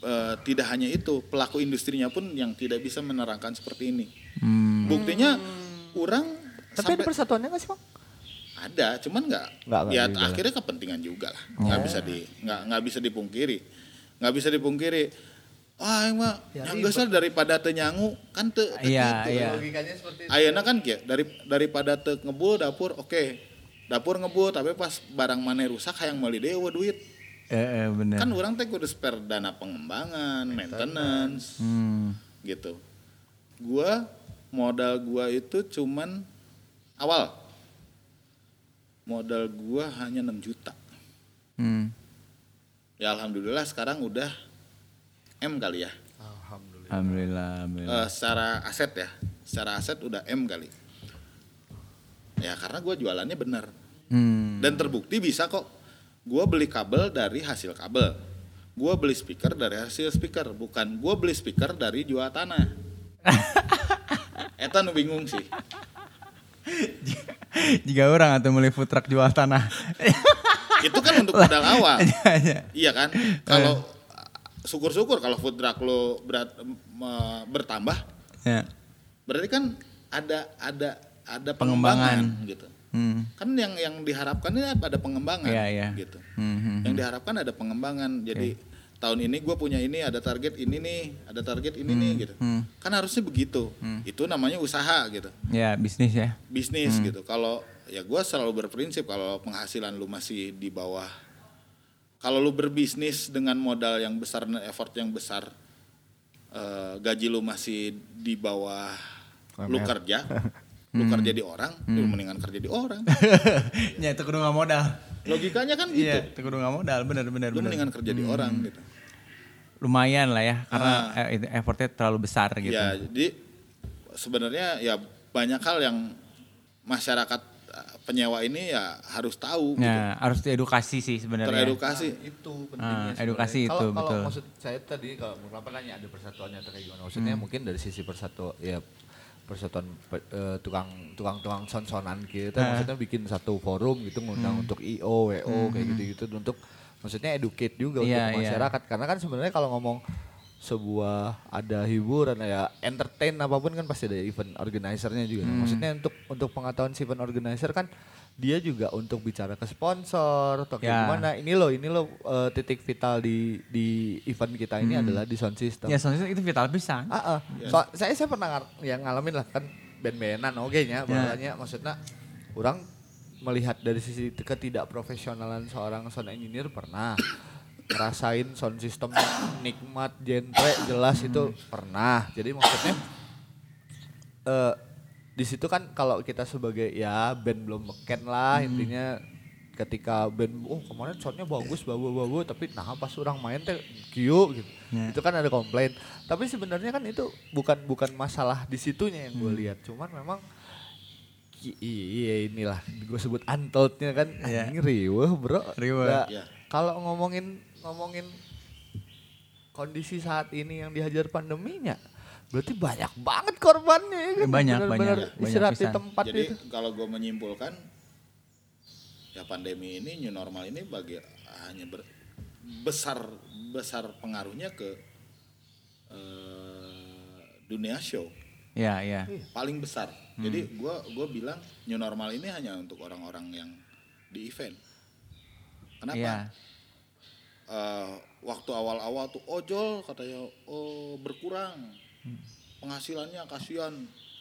eh, tidak hanya itu pelaku industrinya pun yang tidak bisa menerangkan seperti ini Hmm. buktinya orang Tapi ada persatuannya nggak sih, Bang? ada cuman nggak ya lah. akhirnya kepentingan juga lah nggak bisa di nggak nggak bisa dipungkiri nggak bisa dipungkiri ah emang Ya, yang lah daripada teu nyangu kan teu teu Iya, kitu. iya. Logikanya seperti itu. Ayeuna kan kieu dari daripada teu ngebul dapur oke dapur ngebul tapi pas barang mana rusak hayang meuli deui eueuh duit Eh, eh, bener. kan orang teh kudu spare dana pengembangan maintenance Hmm. gitu gua modal gua itu cuman awal modal gua hanya 6 juta Hmm. ya alhamdulillah sekarang udah M kali ya Alhamdulillah. Alhamdulillah, alhamdulillah. Eh, secara aset ya secara aset udah M kali ya karena gua jualannya bener Hmm. dan terbukti bisa kok gua beli kabel dari hasil kabel gua beli speaker dari hasil speaker bukan gua beli speaker dari jual tanah Eta nu bingung sih Jika orang atau mulai food truck jual tanah. itu kan untuk modal awal Iya, iya. iya kan kalau syukur-syukur kalau food truck lo berat, me- bertambah Ya. berarti kan ada ada ada Pengembangan. pengembangan, gitu Hmm. kan yang yang diharapkan ini ada pengembangan Iya, iya. gitu. Hmm, hmm, yang diharapkan ada pengembangan. Jadi tahun ini gue punya ini ada target ini nih ada target ini nih gitu. hmm. kan harusnya begitu. Itu namanya usaha gitu. Ya, bisnis ya. bisnis gitu. Kalau ya gue selalu berprinsip kalau penghasilan lu masih di bawah kalau lu berbisnis dengan modal yang besar dan effort yang besar eh, gaji lu masih di bawah lu kerja lu kerja di orang lu mendingan kerja di orang ya, itu kudu nggak modal. logikanya kan gitu Iya, itu kudu nggak modal, bener lu bener. mendingan kerja di orang gitu Lumayan lah ya, karena itu effortnya terlalu besar gitu. Ya, jadi sebenarnya ya banyak hal yang masyarakat eh, penyewa ini ya harus tahu gitu. Ya, harus diedukasi sih sebenarnya. Teredukasi. itu Ah, pentingnya edukasi sebenarnya. itu, kalau, kalau betul. maksud saya tadi kalau kenapa nanya ada persatuannya atau kayak gimana maksudnya Hmm. mungkin dari sisi persatu ya persatuan pe- eh, tukang tukang tukang son-sonan gitu Ah. maksudnya bikin satu forum gitu ngundang Hmm. untuk IO WO kayak gitu-gitu untuk maksudnya educate juga Iya, untuk iya. masyarakat karena kan sebenarnya kalau ngomong sebuah ada hiburan ya entertain apa pun kan pasti ada event organizer-nya juga. Nah, Maksudnya untuk untuk pengetahuan si event organizer kan dia juga untuk bicara ke sponsor atau kayak Ya. gimana. Ini loh, ini loh eh, titik vital di di event kita ini adalah di sound system. Ya soalnya itu vital pisan. Ah, ah. So- saya saya pernah ngar- yang ngalamin lah kan band-bandan oke nya bahwanya maksudnya orang melihat dari sisi ketidakprofesionalan seorang sound engineer pernah ngerasain sound system nikmat genre jelas itu pernah jadi maksudnya eh di situ kan kalau kita sebagai ya band belum beken lah intinya ketika band oh kemarin soundnya bagus bagus bagus tapi nah pas orang main teh kieu gitu Ya. itu kan ada komplain tapi sebenarnya kan itu bukan bukan masalah di situnya yang gue lihat cuman memang i- iya inilah gue sebut untoldnya kan Iya. anjing riweuh bro. Nggak- Iya. kalau ngomongin ngomongin kondisi saat ini yang dihajar pandeminya berarti banyak banget korbannya ya kan? Banyak, Benar-benar banyak, banyak istirahat di pisan. tempat Jadi itu kalau gue menyimpulkan ya pandemi ini new normal ini bagi hanya ber- besar besar pengaruhnya ke eh, dunia show Ya, ya. paling besar. Jadi gua gua bilang new normal ini hanya untuk orang-orang yang di event. Kenapa? Iya. Eh, waktu awal-awal tuh ojol katanya oh berkurang penghasilannya kasihan.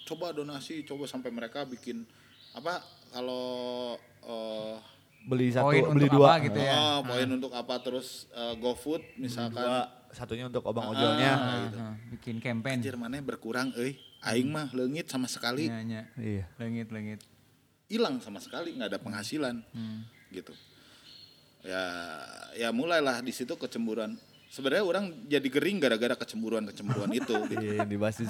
Coba donasi coba sampai mereka bikin apa kalau eh, beli satu Poin beli untuk dua. apa gitu ya. oh, poin untuk apa terus eh, GoFood misalkan. dua satunya untuk obang ojolnya. Ah, ah, bikin campaign. anjir mana berkurang euy. Aing mah leungit sama sekali. Ya, ya. iya. Lengit, lengit. hilang sama sekali nggak ada penghasilan. Hmm. gitu. Ya ya mulailah di situ kecemburuan sebenarnya orang jadi gering gara-gara kecemburuan kecemburuan itu gitu. iya yang dibahas di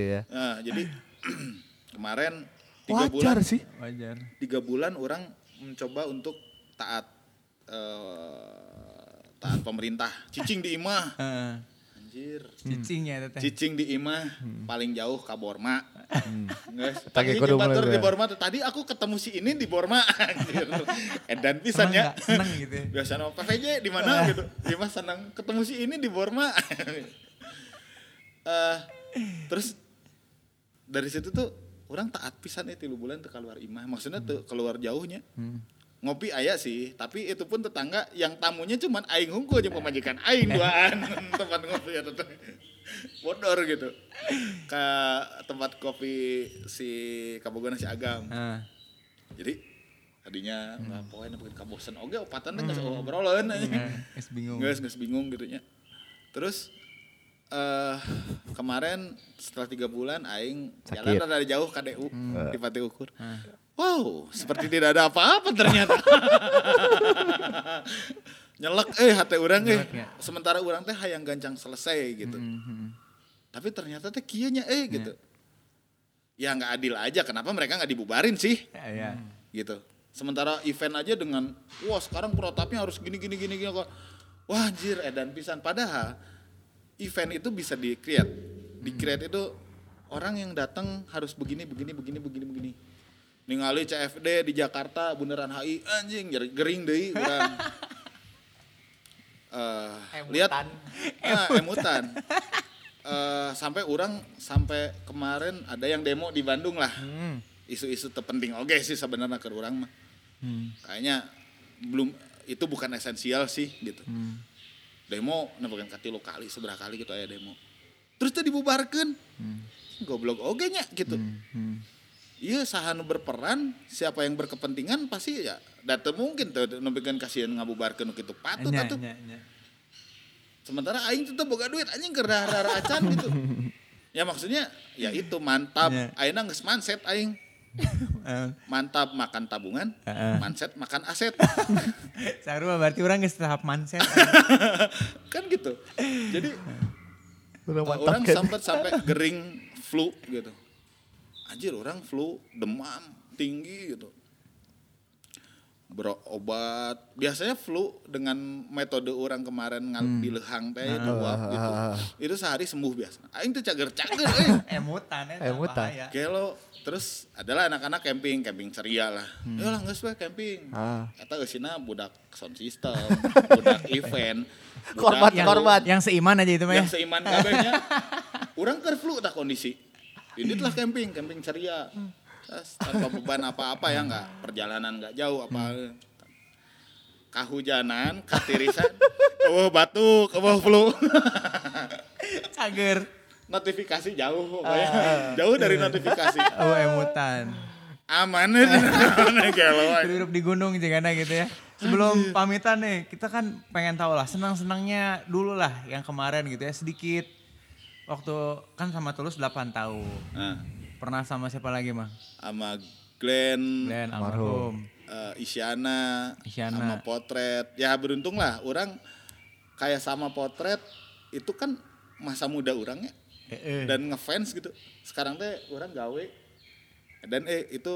ya Nah, jadi kemarin tiga bulan wajar sih Wajar. tiga bulan orang mencoba untuk taat eh, taat pemerintah cicing di imah Heeh. Anjir. Cicingnya itu teh. cicing di imah paling jauh ke Borma. Pakai tadi kudu batur mulai di ya. Borma tuh. tadi aku ketemu si ini di Borma. Anjir. Edan Seneng pisannya nggak? Seneng gitu ya. biasa nama PVJ di mana gitu. Dia mah senang ketemu si ini di Borma. Eh, terus dari situ tuh orang taat pisan itu tilu bulan tuh keluar imah. Maksudnya tuh keluar jauhnya ngopi ayah sih tapi itu pun tetangga yang tamunya cuman aing hungkul jeung pemajikan aing duaan tempat ngopi ya teteh bodor gitu. Ke tempat kopi si kabogona si agam. Heeh. jadi tadinya nggak poin apa kabosan oke opatan teh nggak obrolan aja. Heeh, geus bingung. nggak nggak bingung gitu nya. Terus eh kemarin setelah tiga bulan aing jalan Sakit. dari jauh KDU di Pati Ukur wow seperti tidak ada apa-apa ternyata nyelek eh hati orang eh ya. sementara orang teh hayang gancang selesai gitu Mhm. tapi ternyata teh kieunya eh gitu ya nggak adil aja kenapa mereka nggak dibubarin sih Ya, ya. gitu. Sementara event aja dengan wah sekarang prototipnya harus gini gini gini gini kok. Wah anjir edan pisan padahal event itu bisa di create. Di create itu orang yang datang harus begini begini begini begini begini. Ningali CFD di Jakarta bundaran HI anjing jadi gering deui urang. Eh, lihat. Ah, emutan. Eh, sampai orang sampai kemarin ada yang demo di Bandung lah. Isu-isu terpenting oke sih sebenarnya ke orang mah. Hmm. kayaknya belum itu bukan esensial sih gitu. Hmm. demo nah bukan katilu kali seberapa kali gitu ya demo. Terus tadi dibubarkan goblok oke nya gitu. Hmm. Iya sahanu berperan siapa yang berkepentingan pasti ya datang mungkin tuh nembekan kasihan ngabubarkan gitu patut Nya, atuh. nya, nya. sementara aing tuh boga duit anjing ke rara acan gitu. Ya maksudnya ya itu mantap. Ayeuna geus manset aing. Eh, mantap makan tabungan Heeh. manset makan aset. Sarua berarti orang geus tahap mindset. kan gitu. Jadi mantap orang kan. sampai sampai gering flu gitu anjir orang flu demam tinggi gitu berobat biasanya flu dengan metode orang kemarin ngal di lehang teh nyuap gitu itu sehari sembuh biasa aing tuh cager-cager eh. Emutan ya. Emutan. Gelo terus adalah anak-anak camping camping ceria lah ya lah nggak camping Ah. kata eusina budak sound system budak event Korban, yang, korban. yang seiman aja itu mah ya. yang seiman kabehnya orang keur flu tah kondisi ini telah camping camping ceria tanpa beban apa-apa ya nggak perjalanan nggak jauh apa kahujanan katirisan oh batuk oh flu Cager. notifikasi jauh pokoknya jauh dari notifikasi Oh emutan. aman. Hidup di gunung jangan gitu ya. Sebelum pamitan nih, kita kan pengen tahu lah senang-senangnya dulu lah yang kemarin gitu ya sedikit. Waktu kan sama Tulus 8 tahun. nah, Pernah sama siapa lagi mah? sama Glenn, Glenn almarhum. eh, Isyana, Isyana. sama potret. Ya beruntung lah orang kayak sama potret itu kan masa muda orangnya Eh, eh. dan ngefans gitu. Sekarang teh orang gawe dan eh itu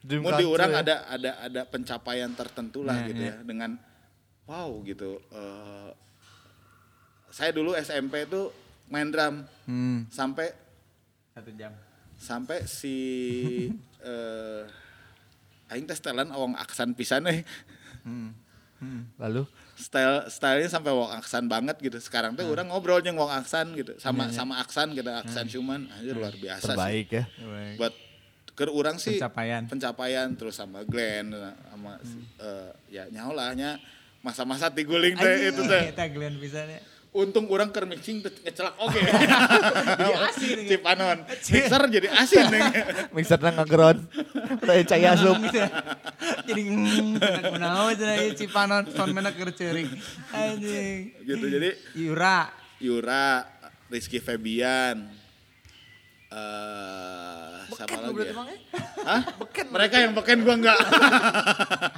Dream mau di orang ya. ada ada ada pencapaian tertentu lah Nah, gitu iya. ya dengan wow gitu. eh, saya dulu SMP itu main drum. Hmm, sampai satu jam. sampai si eh aing teh setelan awang aksan pisan eh. Lalu? Style stylenya sampai wong aksan banget gitu. Sekarang teh orang ngobrol jeung wong aksan gitu. Sama sama aksan gitu aksan cuman anjir luar biasa terbaik ya. sih buat ke orang sih Pencapaian. pencapaian terus sama Glenn sama si- eh, ya nyaolahnya masa-masa tiguling teh itu teh. Kita Glenn bisa nih. Untung orang keur mixing ngecelak oke Jadi asin gitu. Cipanon mixer jadi asin nih Mixernya ngeground. Udah caya asup. Jadi mm, tenang kunaon cenah ieu Cipanon sound mana keur ceuring. Anjing. gitu jadi Yura. Yura Rizky Febian eh siapa lagi ya? Hah? Mereka yang beken gua enggak.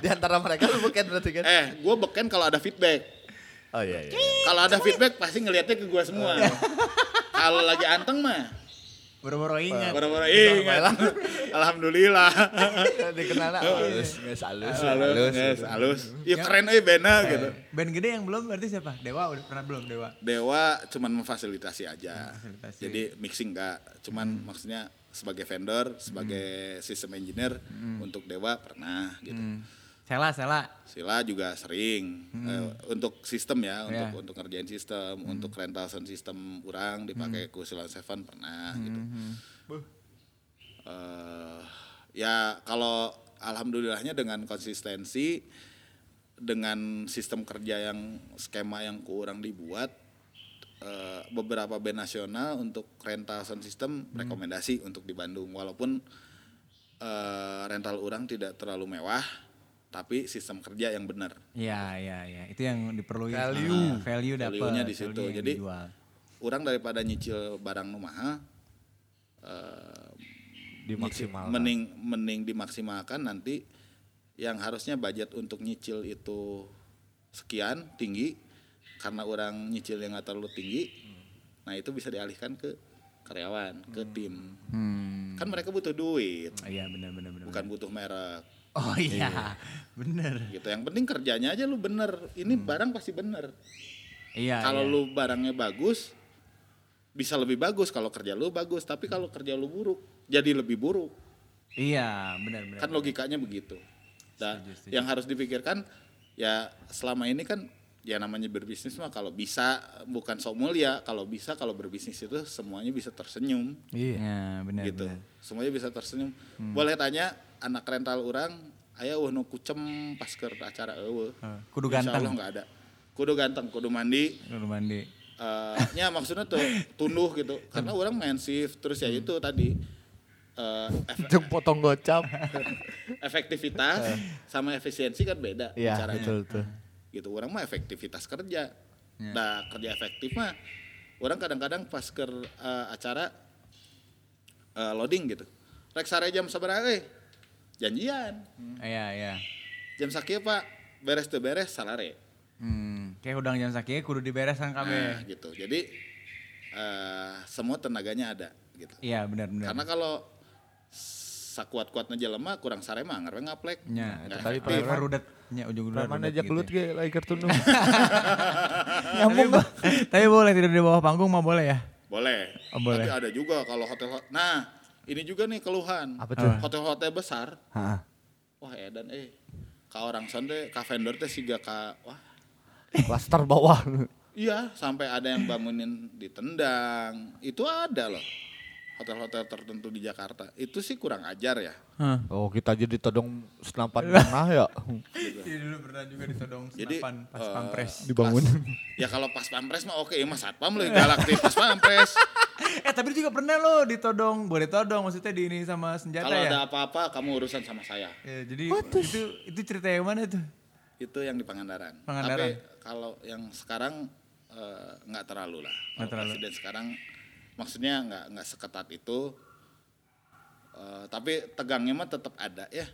Di antara mereka lu bukan berarti kan? eh, gua beken kalau ada feedback. Oh iya iya. Kalau ada feedback pasti ngelihatnya ke gua semua. kalau lagi anteng mah Boro-boro ingat. baru-baru ingat. Alhamdulillah. Dikenal halus, geus halus. Halus, halus. Ya keren euy bena gitu. Band gede yang belum berarti siapa? Dewa udah pernah belum Dewa? Dewa cuman memfasilitasi aja. Memfasilitasi. Jadi mixing enggak, cuman maksudnya sebagai vendor, sebagai sistem engineer untuk Dewa pernah gitu. Hmm. Sela, Sela. Sila juga sering. Eh, untuk sistem ya, untuk Ya. untuk ngerjain sistem, untuk rental sound system kurang dipakai ku Silon Seven pernah gitu. Eh, ya kalau alhamdulillahnya dengan konsistensi dengan sistem kerja yang skema yang kurang dibuat eh, beberapa band nasional untuk rental sound system rekomendasi untuk di Bandung. Walaupun eh, rental orang tidak terlalu mewah tapi sistem kerja yang benar Iya, iya, iya. Itu yang diperlukan. Value. Ah, value dapat. Value-nya di situ. value Jadi, dijual. orang daripada nyicil barang nu mahal eh, Dimaksimalkan. mending mending dimaksimalkan nanti yang harusnya budget untuk nyicil itu sekian tinggi karena orang nyicil yang nggak terlalu tinggi nah itu bisa dialihkan ke karyawan ke tim Hmm. kan mereka butuh duit Iya, benar benar benar. bukan butuh merek Oh iya, bener. gitu yang penting kerjanya aja lu bener ini barang pasti bener Iya. kalau iya. lu barangnya bagus bisa lebih bagus kalau kerja lu bagus tapi kalau kerja lu buruk jadi lebih buruk Iya, benar benar. kan logikanya begitu dan Setuju, setuju. yang harus dipikirkan ya selama ini kan ya namanya berbisnis mah kalau bisa bukan sok mulia kalau bisa kalau berbisnis itu semuanya bisa tersenyum Iya. Iya, benar gitu benar. semuanya bisa tersenyum Hmm. boleh tanya anak rental orang ayah wah nu kucem pas ke acara eueuh Eh, kudu Insya ganteng. Allah nggak ada. Kudu ganteng kudu mandi. Kudu mandi. eh nya maksudnya tuh tunduh gitu. Karena orang main shift terus ya itu tadi. Eh, Jeung potong gocap. efektivitas sama efisiensi kan beda Iya, caranya. betul tuh. gitu orang mah efektivitas kerja. Nah kerja efektif mah orang kadang-kadang pas ke eh, acara eh, loading gitu. Rek sare jam seberapa eh janjian Iya, iya. jam sakit pak beres tuh beres salare Hmm, kayak udang jam sakit kudu dibereskan nah, kabeh. gitu jadi eh, semua tenaganya ada gitu Iya, benar benar. Karena kalau sakuat-kuatnya jelema kurang sare mah ngarwe ngaplek. nya, Nggak tapi efektif. tapi rudatnya ujung-ujungnya Preman rudet aja gitu kelut ya. ge lagi kertunung. Tapi, bo- tapi boleh tidur di bawah panggung mah boleh ya? Boleh. Oh, boleh. Tapi ada juga kalau hotel Nah, ini juga nih keluhan. Apa tuh? Hotel-hotel besar. Heeh. Wah, edan eh ka orang son teh ka vendor teh siga ka wah Klaster bawah. Iya, sampai ada yang bangunin ditendang. Itu ada loh. Hotel-hotel tertentu di Jakarta. Itu sih kurang ajar ya. Hah. Oh kita aja ditodong senapan pernah ya. Iya dulu pernah juga ditodong Jadi, senapan pas eh, pampres. Dibangun. Ya kalau pas pampres mah oke, ya mas satpam loh galak di pas pampres. Eh tapi juga pernah lo ditodong, boleh todong maksudnya di ini sama senjata Kalau ya? ada apa-apa kamu urusan sama saya. Ya, jadi itu itu cerita yang mana tuh? Itu yang di Pangandaran. Pangandaran. Tapi kalau yang sekarang eh, nggak terlalu lah. Nggak Kalau terlalu. presiden sekarang maksudnya nggak nggak seketat itu. Eh, tapi tegangnya mah tetap ada ya.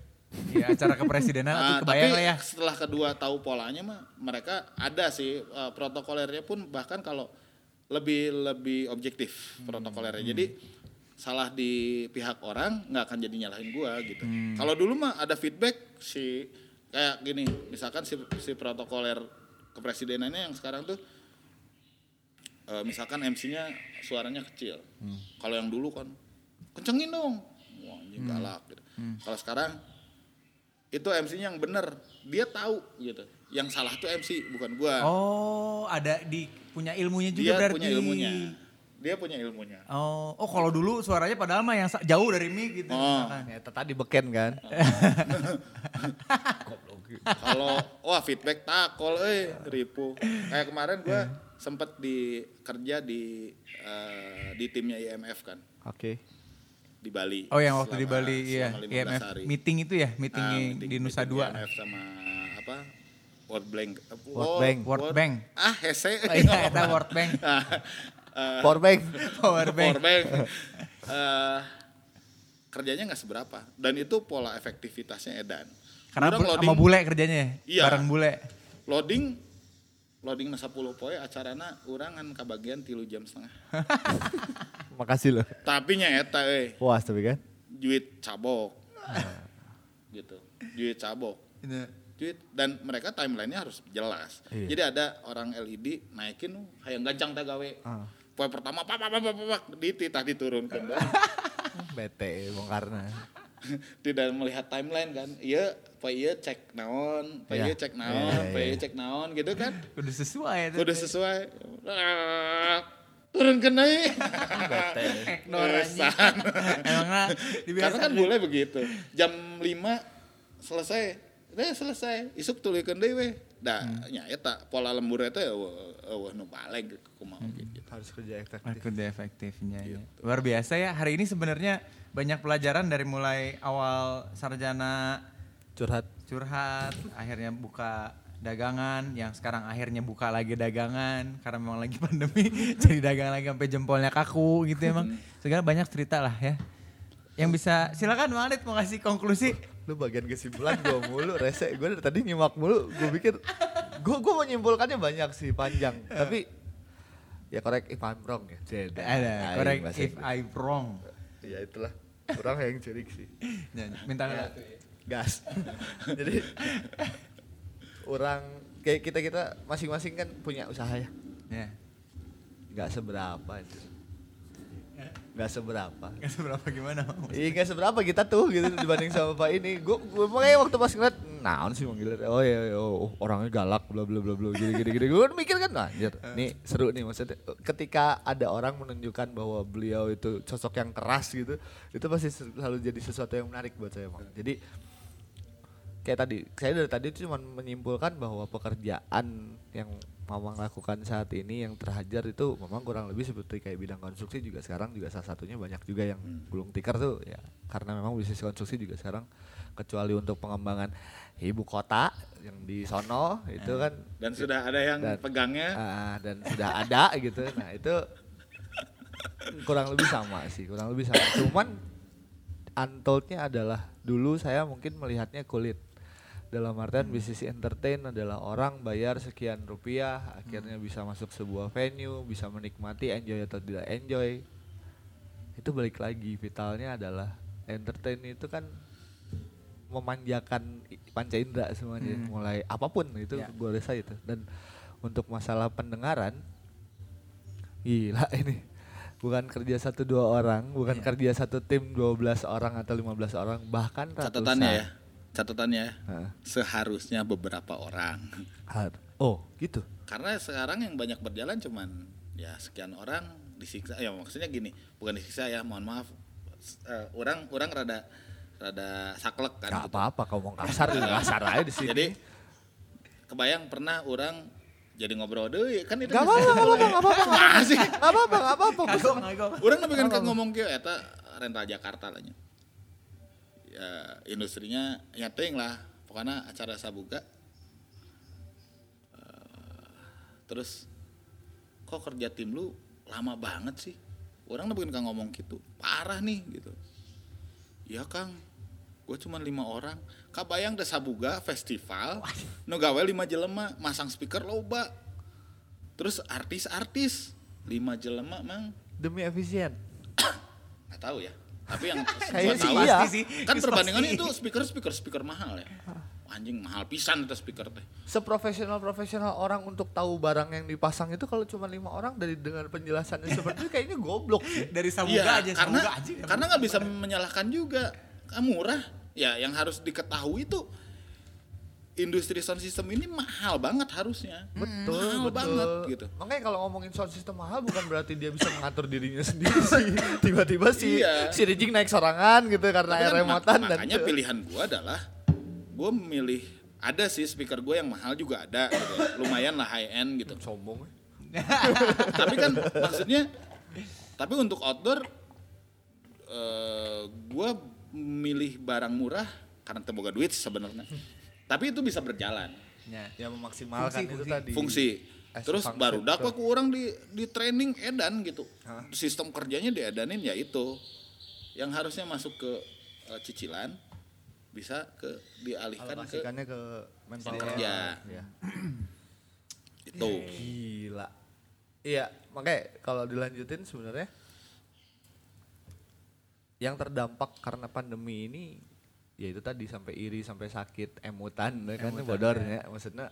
Iya acara kepresidenan Ah, itu tapi kebayang lah ya. setelah kedua tahu polanya mah mereka ada sih eh, protokolernya pun bahkan kalau lebih lebih objektif Hmm. protokolernya. Jadi salah di pihak orang nggak akan jadi nyalahin gua gitu. Hmm. Kalau dulu mah ada feedback si kayak gini, misalkan si si protokoler kepresidenannya yang sekarang tuh eh, misalkan MC-nya suaranya kecil. Hmm. Kalau yang dulu kan kencengin dong. Wah, anjing Hmm. galak gitu. Kalau sekarang itu MC-nya yang bener, dia tahu gitu. Yang salah tuh MC bukan gua. Oh, ada di punya ilmunya juga dia berarti. punya ilmunya. Dia punya ilmunya. Oh, oh kalau dulu suaranya padahal mah yang jauh dari mic gitu. Oh. misalkan. Ya tadi beken kan. Kalau wah feedback takol eh ripu. Kayak kemarin gua Hmm. Sempet di kerja di eh, di timnya IMF kan Oke. di Bali. Oh yang waktu di Selama- Bali iya, selama 15 IMF hari. meeting itu ya, meeting, Ah, yang di Nusa Dua. IMF sama apa? World Bank. eh, World Bank. World Bank. Ah, hese. Oh, iya, eta World Bank. Eh, Powerbank. Power Bank. Power bank. Eh, kerjanya nggak seberapa dan itu pola efektivitasnya edan. Karena bu- loading, sama bule kerjanya ya, Iya. bareng bule. loading loading na 10 poe acarana urang kan kabagian tilu jam setengah. Makasih loh. Tapi nya eta euy, Puas tapi kan. juit cabok. gitu. Juit cabok. Juit dan mereka timelinenya harus jelas. Iya. Jadi ada orang LED naikin uh, hayang gancang teh gawe. Ah. Poe pertama pak pak pak pak pak dititah diturunkan. Bete bongkarna. tidak melihat timeline kan iya pak iya cek naon pak Iya. iya cek naon Iya, iya, pak iya iya. cek naon gitu kan Udah sesuai itu. udah sesuai turun ke naik. Emangnya dibiasa. karena kan boleh begitu jam 5 selesai udah selesai isuk tulikeun deui we da Hmm. nya eta pola lembur eta ya eueuh eueuh nu baleg kumaha Hmm. gitu Harus kerja efektif. Udah efektifnya ya. Luar biasa ya. Hari ini sebenarnya banyak pelajaran dari mulai awal sarjana Curhat. curhat, akhirnya buka dagangan, yang sekarang akhirnya buka lagi dagangan karena memang lagi pandemi, jadi dagang lagi sampai jempolnya kaku gitu emang. Segala banyak cerita lah ya. Yang bisa silakan Bang Adit mau ngasih konklusi. Lu bagian kesimpulan gue mulu rese. Gue dari tadi nyimak mulu. Gue pikir gue gue menyimpulkannya banyak sih panjang. Tapi ya korek if I'm wrong ya. Ada, correct bahasa if. I'm wrong. Ya itulah. Kurang yang cerik sih. Ya, Minta Gas. Jadi orang kayak kita kita masing-masing kan punya usaha ya. ya. Nggak seberapa itu. Nggak seberapa. Gak seberapa gimana? Iya nggak seberapa kita tuh gitu dibanding sama Pak ini. Gue gue makanya waktu pas ngeliat, naon sih manggilnya? Oh iya, iya, oh, orangnya galak, bla bla bla bla, gini gini gini. Gue mikir kan, nah, anjir, nih seru nih maksudnya. Ketika ada orang menunjukkan bahwa beliau itu sosok yang keras gitu, itu pasti selalu jadi sesuatu yang menarik buat saya, Bang. Jadi kayak tadi, saya dari tadi cuma menyimpulkan bahwa pekerjaan yang Mamang lakukan saat ini yang terhajar itu memang kurang lebih seperti kayak bidang konstruksi juga sekarang juga salah satunya banyak juga yang gulung tikar tuh ya. Karena memang bisnis konstruksi juga sekarang kecuali untuk pengembangan ibu kota yang di sono itu kan dan sudah ada yang Dan- pegangnya. ah, dan sudah ada gitu. Nah itu kurang lebih sama sih kurang lebih sama. Cuman untoldnya adalah dulu saya mungkin melihatnya kulit dalam artian bisnis entertain adalah orang bayar sekian rupiah akhirnya bisa masuk sebuah venue bisa menikmati enjoy atau tidak enjoy itu balik lagi vitalnya adalah entertain itu kan memanjakan panca indera semuanya Hmm. mulai apa pun itu Ya. gue rasa itu dan untuk masalah pendengaran gila ini bukan kerja satu dua orang bukan Iya. kerja satu tim 12 orang atau 15 orang bahkan catatannya ya ratusan. Catatannya ya Hah. seharusnya beberapa orang Har- Oh, gitu. Karena sekarang yang banyak berjalan cuman ya sekian orang disiksa ya maksudnya gini, bukan disiksa ya, mohon maaf. Eh, orang orang rada rada saklek kan Gak gitu. apa-apa kau mau kasar juga kasar aja di sini. Jadi kebayang pernah orang jadi ngobrol deui kan itu Gak apa-apa, gak apa-apa, gak apa-apa. Nah, sih. Gak apa-apa, gak apa-apa. Kagok, kagok. Orang lebih kan ngomong ke eta rental Jakarta lah nya. Ya industrinya ya ting lah. Pokoknya acara sabuga. Eh, terus kok kerja tim lu lama banget sih? Orang lebih kan ngomong gitu. Parah nih gitu. Ya Kang, gue cuma lima orang. Kabayang deh sabuga festival, nu gawe lima jelema, masang speaker loba. Terus artis-artis lima jelema mang Demi efisien. nggak tahu ya tapi yang gua sih iya. Pasti sih. kan perbandingannya itu speaker speaker speaker mahal ya anjing mahal pisan itu speaker teh Seprofesional-profesional orang untuk tahu barang yang dipasang itu kalau cuma lima orang dari dengan penjelasannya seperti itu kayaknya goblok sih. Dari sabuga iya aja, karena sabuga aja. karena nggak bisa menyalahkan juga Ah, murah ya yang harus diketahui itu industri sound system ini mahal banget harusnya Betul, mahal betul. banget gitu Makanya kalau ngomongin sound system mahal bukan berarti dia bisa mengatur dirinya sendiri sih. Tiba-tiba si Iya. si Rijing naik sorangan gitu karena air kan mak- remotan dan makanya pilihan gua adalah gua memilih ada sih speaker gue yang mahal juga ada gitu. lumayan lah high end gitu sombong. tapi kan maksudnya tapi untuk outdoor eh gue milih barang murah karena teboga duit sebenarnya tapi itu bisa berjalan Ya. Ya memaksimalkan Fungsi, itu fungsi. tadi. fungsi As terus baru tuh. dakwah ke orang di di training edan gitu sistem kerjanya diedanin ya itu yang harusnya masuk ke eh, cicilan bisa ke dialihkan ke ke kerja. Ya. itu Gila. Iya, makanya kalau dilanjutin sebenarnya yang terdampak karena pandemi ini ya itu tadi sampai iri sampai sakit emutan ya kan bodornya maksudnya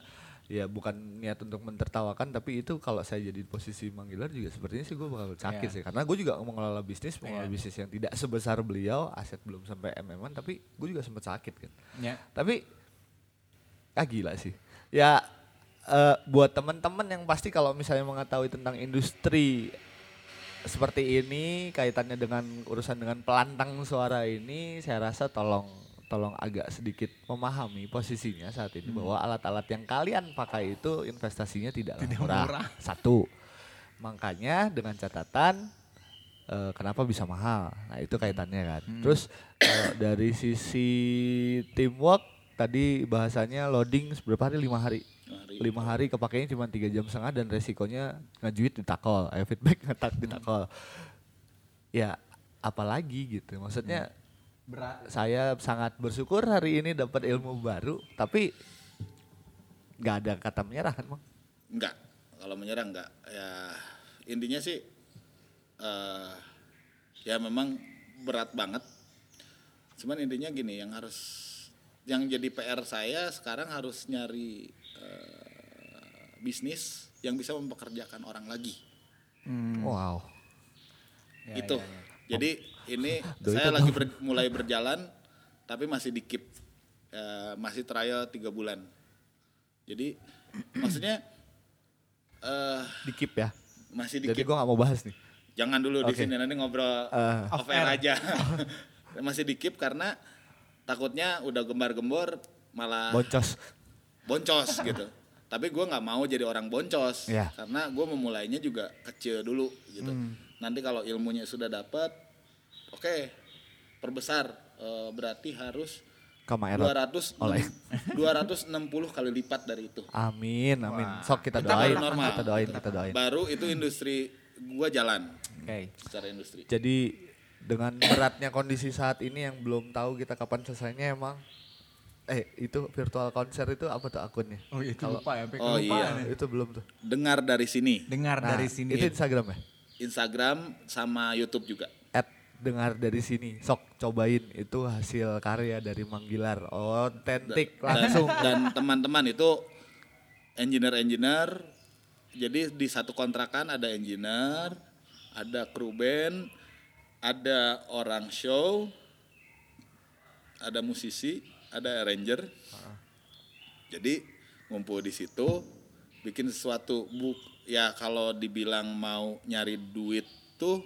ya bukan niat untuk mentertawakan tapi itu kalau saya jadi di posisi manggilar juga sepertinya sih gue bakal sakit Iya. sih karena gue juga mengelola bisnis mengelola Iya. bisnis yang tidak sebesar beliau aset belum sampai mm tapi gue juga sempat sakit kan Ya. tapi ah gila sih ya eh, buat teman-teman yang pasti kalau misalnya mengetahui tentang industri seperti ini kaitannya dengan urusan dengan pelantang suara ini saya rasa tolong tolong agak sedikit memahami posisinya saat ini bahwa alat-alat yang kalian pakai itu investasinya tidak, Tidak murah. murah. Satu. Makanya dengan catatan eh, kenapa bisa mahal. Nah, itu kaitannya kan. Terus kalau dari sisi teamwork tadi bahasanya loading berapa hari? Lima hari. Lima hari kepakainya cuma tiga jam setengah dan resikonya ngejuit ditakol, eh, feedback ngetak ditakol. Ya apalagi gitu. Maksudnya Berat. saya sangat bersyukur hari ini dapat ilmu baru, tapi nggak ada kata menyerah kan, Bang? enggak kalau menyerah enggak ya intinya sih eh ya memang berat banget cuman intinya gini yang harus yang jadi PR saya sekarang harus nyari eh, bisnis yang bisa mempekerjakan orang lagi Wow. Ya, itu ya, ya. jadi ini saya lagi ber- mulai berjalan tapi masih di keep Eh, masih trial tiga bulan jadi maksudnya eh Di keep ya. masih di Jadi gua nggak mau bahas nih. jangan dulu di Oke. sini nanti ngobrol Eh. off air aja masih di keep karena takutnya udah gembar-gembor malah Boncos. boncos gitu tapi gua nggak mau jadi orang boncos Iya. karena gua memulainya juga kecil dulu gitu Hmm. nanti kalau ilmunya sudah dapat oke perbesar Eh, berarti harus Kama erot. 200 Oleh. 260 kali lipat dari itu Amin, amin. Wah. Sok kita doain, baru normal. kita doain, kita doain. baru itu industri gua jalan Oke. secara industri Jadi dengan beratnya kondisi saat ini yang belum tahu kita kapan selesainya emang eh itu virtual konser itu apa tuh akunnya? Oh itu Kalau- lupa ya, sampai Oh, iya. ya. Itu belum tuh. dengar dari sini Dengar Nah, dari sini. Itu Instagram ya? Instagram sama YouTube juga dengar dari sini. Sok cobain itu hasil karya dari Manggilar. Otentik langsung. dan teman-teman itu engineer-engineer jadi di satu kontrakan ada engineer ada kru band ada orang show ada musisi ada arranger jadi ngumpul di situ bikin sesuatu bu ya kalau dibilang mau nyari duit tuh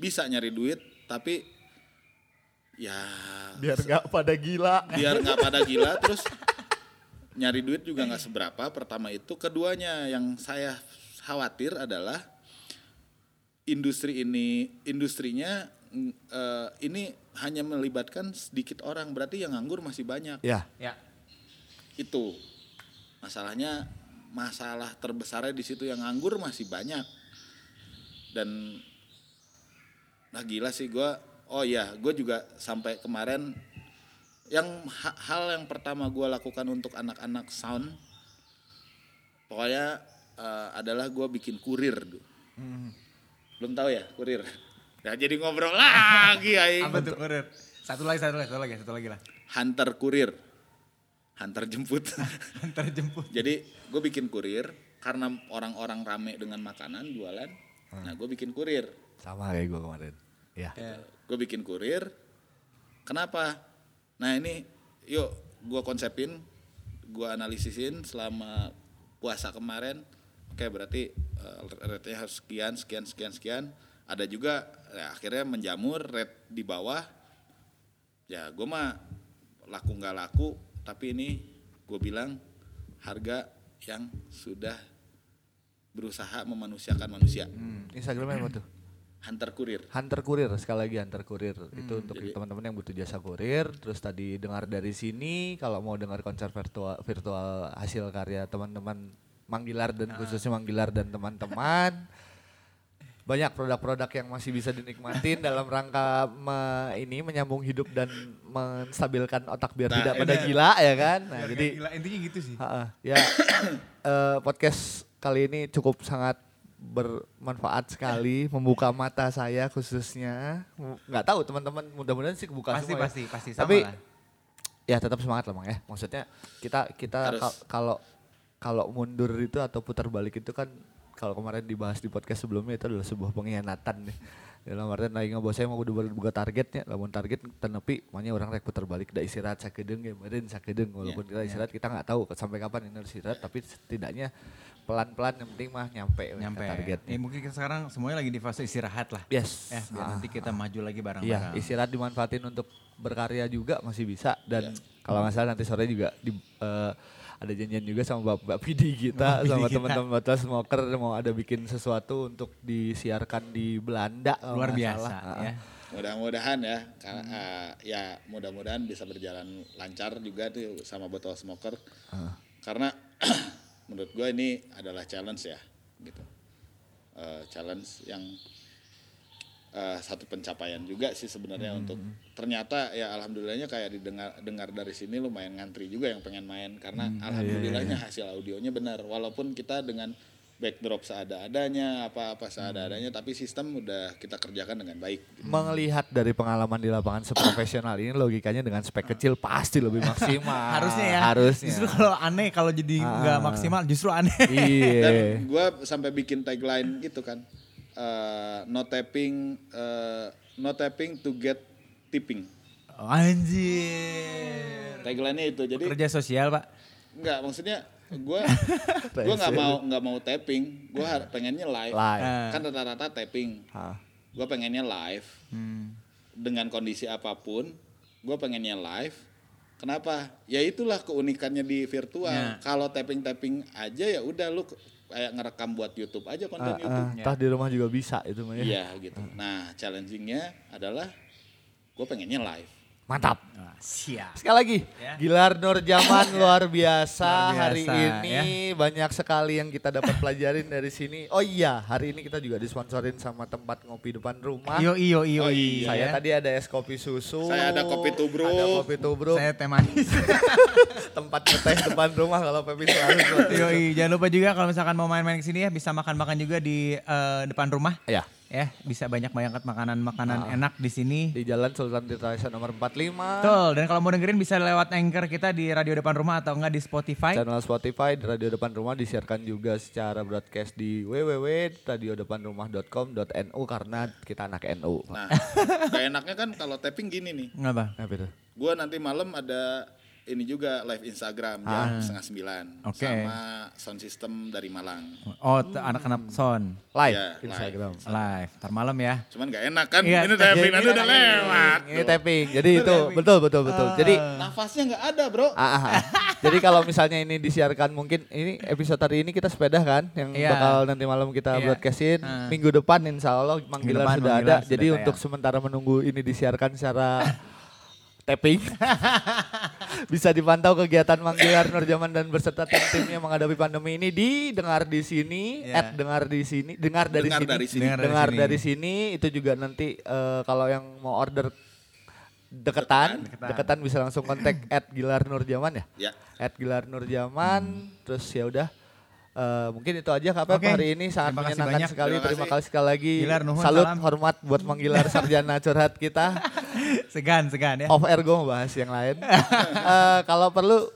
bisa nyari duit tapi ya Biar nggak pada gila. biar nggak pada gila terus nyari duit juga nggak seberapa. Pertama itu. Keduanya yang saya khawatir adalah industri ini industrinya eh, ini hanya melibatkan sedikit orang. Berarti yang nganggur masih banyak. Ya, Ya. itu. Masalahnya masalah terbesarnya di situ yang nganggur masih banyak. Dan nah gila sih gue oh ya gue juga sampai kemarin yang ha- hal yang pertama gue lakukan untuk anak-anak sound pokoknya eh, adalah gue bikin kurir dulu. belum tahu ya kurir ya jadi ngobrol lagi aing Apa tuh kurir? Satu lagi, satu lagi, satu lagi, satu lagi lah. hunter kurir hunter jemput Antar jemput. Jadi gue bikin kurir karena orang-orang rame dengan makanan jualan. Nah gue bikin kurir. sama kayak gue kemarin. Ya. Ya. Gue bikin kurir. Kenapa? Nah ini yuk gue konsepin, gue analisin selama puasa kemarin. Oke berarti uh, rate-nya harus sekian, sekian, sekian, sekian. Ada juga ya, akhirnya menjamur rate di bawah. Ya gue mah laku nggak laku, tapi ini gue bilang harga yang sudah berusaha memanusiakan manusia. Hmm, Instagramnya apa tuh? Hunter kurir. Hunter Kurir sekali lagi Hunter Kurir. Itu untuk teman-teman yang butuh jasa kurir terus tadi dengar dari sini kalau mau dengar konser virtual virtual hasil karya teman-teman Manggilar dan khususnya Manggilar dan teman-teman banyak produk-produk yang masih bisa dinikmatin dalam rangka me- ini menyambung hidup dan menstabilkan otak biar Nah, tidak pada gila ya kan? Nah Biar jadi gila, intinya gitu sih. Ha-ha, ya eh, podcast kali ini cukup sangat bermanfaat sekali membuka mata saya khususnya. Nggak tahu teman-teman mudah-mudahan sih kebuka Pasti, semua ya. pasti, pasti. Sama tapi lah. ya tetap semangat lah bang ya. Maksudnya kita kita kalau kalau mundur itu atau putar balik itu kan kalau kemarin dibahas di podcast sebelumnya itu adalah sebuah pengkhianatan nih. Dalam artian lagi nggak saya mau udah buka targetnya lamun target tenepi makanya orang rek putar balik da istirahat sakedeng ya meureun sakedeng walaupun kita istirahat kita nggak tahu sampai kapan ini harus istirahat tapi setidaknya pelan-pelan yang penting mah nyampe, Nyampe. targetnya Eh, mungkin kita sekarang semuanya lagi di fase istirahat lah. yes Ya, biar Ah, nanti kita maju lagi Iya, bareng-bareng. istirahat dimanfaatin untuk berkarya juga masih bisa dan Iya. kalau nggak salah nanti sore juga di, eh, ada janjian juga sama Bapak Pidi kita Bapak sama teman-teman Batas Smoker mau ada bikin sesuatu untuk disiarkan di Belanda Luar biasa salah. Ah, ya. Mudah-mudahan ya, karena eh, ya mudah-mudahan bisa berjalan lancar juga tuh sama botol smoker. Ah. Karena menurut gue ini adalah challenge ya, gitu. Eh, challenge yang eh, satu pencapaian juga sih sebenarnya untuk ternyata ya alhamdulillahnya kayak didengar dengar dari sini lumayan ngantri juga yang pengen main karena alhamdulillahnya hasil audionya benar. Walaupun kita dengan backdrop seada-adanya apa-apa seada-adanya tapi sistem udah kita kerjakan dengan baik gitu. Melihat dari pengalaman di lapangan seprofesional ini logikanya dengan spek kecil pasti lebih maksimal. Harusnya ya. Harusnya. Justru kalau aneh kalau jadi nggak Ah. maksimal justru aneh. iya. Dan gue sampai bikin tagline gitu kan, eh, no tapping, eh, no tapping to get tipping. Oh, anjir. Tagline-nya itu. Jadi Kerja sosial pak. nggak maksudnya gue gue nggak mau nggak mau tapping, gue pengennya live. Live. Ah. Kan rata-rata tapping. Hah. Gue pengennya live Hmm. dengan kondisi apa pun, gue pengennya live. Kenapa? Ya itulah keunikannya di virtual. Ya. Kalau tapping-tapping aja ya udah lu kayak ngerekam buat YouTube aja konten Ah, YouTube. ah, Tah di rumah juga bisa itu mah ya. Iya gitu. Nah challengingnya adalah gue pengennya live. Mantap. Ah, siap. Sekali lagi, Ya. Gilar Nur Zaman luar biasa, Luar biasa, hari ini banyak sekali yang kita dapat pelajarin dari sini. Oh iya, hari ini kita juga disponsorin sama tempat ngopi depan rumah. Iyo iyo iyo. Oh, iya. Saya tadi ada es kopi susu. Saya ada kopi tubruk. Ada kopi tubruk. Saya teh manis. tempat ngeteh depan rumah kalau Pepi selalu itu. Yoi, jangan lupa juga kalau misalkan mau main-main ke sini ya bisa makan-makan juga di eh, depan rumah. Ya, Ya, bisa banyak banget makanan-makanan Ah. enak di sini. di Jalan Sultan Tirta nomor 45. Betul, dan kalau mau dengerin bisa lewat anchor kita di radio depan rumah atau enggak di Spotify. Channel Spotify di Radio Depan Rumah disiarkan juga secara broadcast di www.radiodepanrumah.com.nu karena kita anak NU. Nah gak enaknya kan kalau tapping gini nih. Ngapa? Apa itu? Gue nanti malam ada ini juga live Instagram jam setengah sembilan Oke. sama sound system dari Malang. Oh, t- anak-anak son. Live Iya, Instagram. Live. Ntar malam ya. Cuman gak enak kan? Iya, ini tapping nanti ini udah lewat. Ini tapping. Jadi itu betul betul betul. Jadi Nafasnya nggak ada bro. Ah, ah, ah. Jadi kalau misalnya ini disiarkan mungkin ini episode hari ini kita sepeda kan yang Iya. bakal nanti malam kita Iya. broadcastin Ah. minggu depan insya Allah manggilan depan sudah manggilan ada. sudah Jadi tayang. untuk sementara menunggu ini disiarkan secara tapping bisa dipantau kegiatan Manggilar Nurjaman dan berserta tim-timnya menghadapi pandemi ini didengar di sini, Iya. at dengar di sini, dengar dari Dengar sini, dari sini. Dengar dari dengar sini. dari sini itu juga nanti eh, kalau yang mau order deketan, Deketan. deketan bisa langsung kontak at Gilar Nurjaman ya Ya. at Gilar Nurjaman terus ya udah eh, mungkin itu aja Kak Oke. hari ini sangat Terima menyenangkan banyak. sekali Terima terima kasih. sekali lagi Gilar, nuhun, salut salam. hormat buat menggilar sarjana curhat kita Segan, segan ya. off air gue mau bahas yang lain Eh, kalau perlu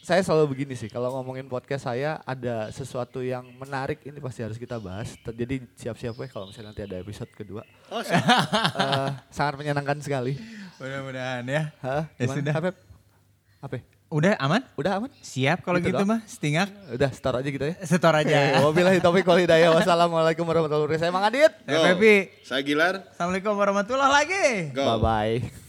saya selalu begini sih kalau ngomongin podcast saya ada sesuatu yang menarik ini pasti harus kita bahas jadi siap-siap ya kalau misalnya nanti ada episode kedua Oh. Eh, sangat menyenangkan sekali Mudah-mudahan ya. Hah? Ya sudah. Pep? Apa? Udah aman? Udah aman? Siap kalau Gitu gitu, mah. Setingak. Udah start aja gitu ya. Setor aja. wabillahi taufiq wal hidayah. Wassalamualaikum warahmatullahi wabarakatuh. Saya Mang Adit. Saya. Pepi. Saya Gilar. Assalamualaikum warahmatullahi lagi. Go. Bye bye.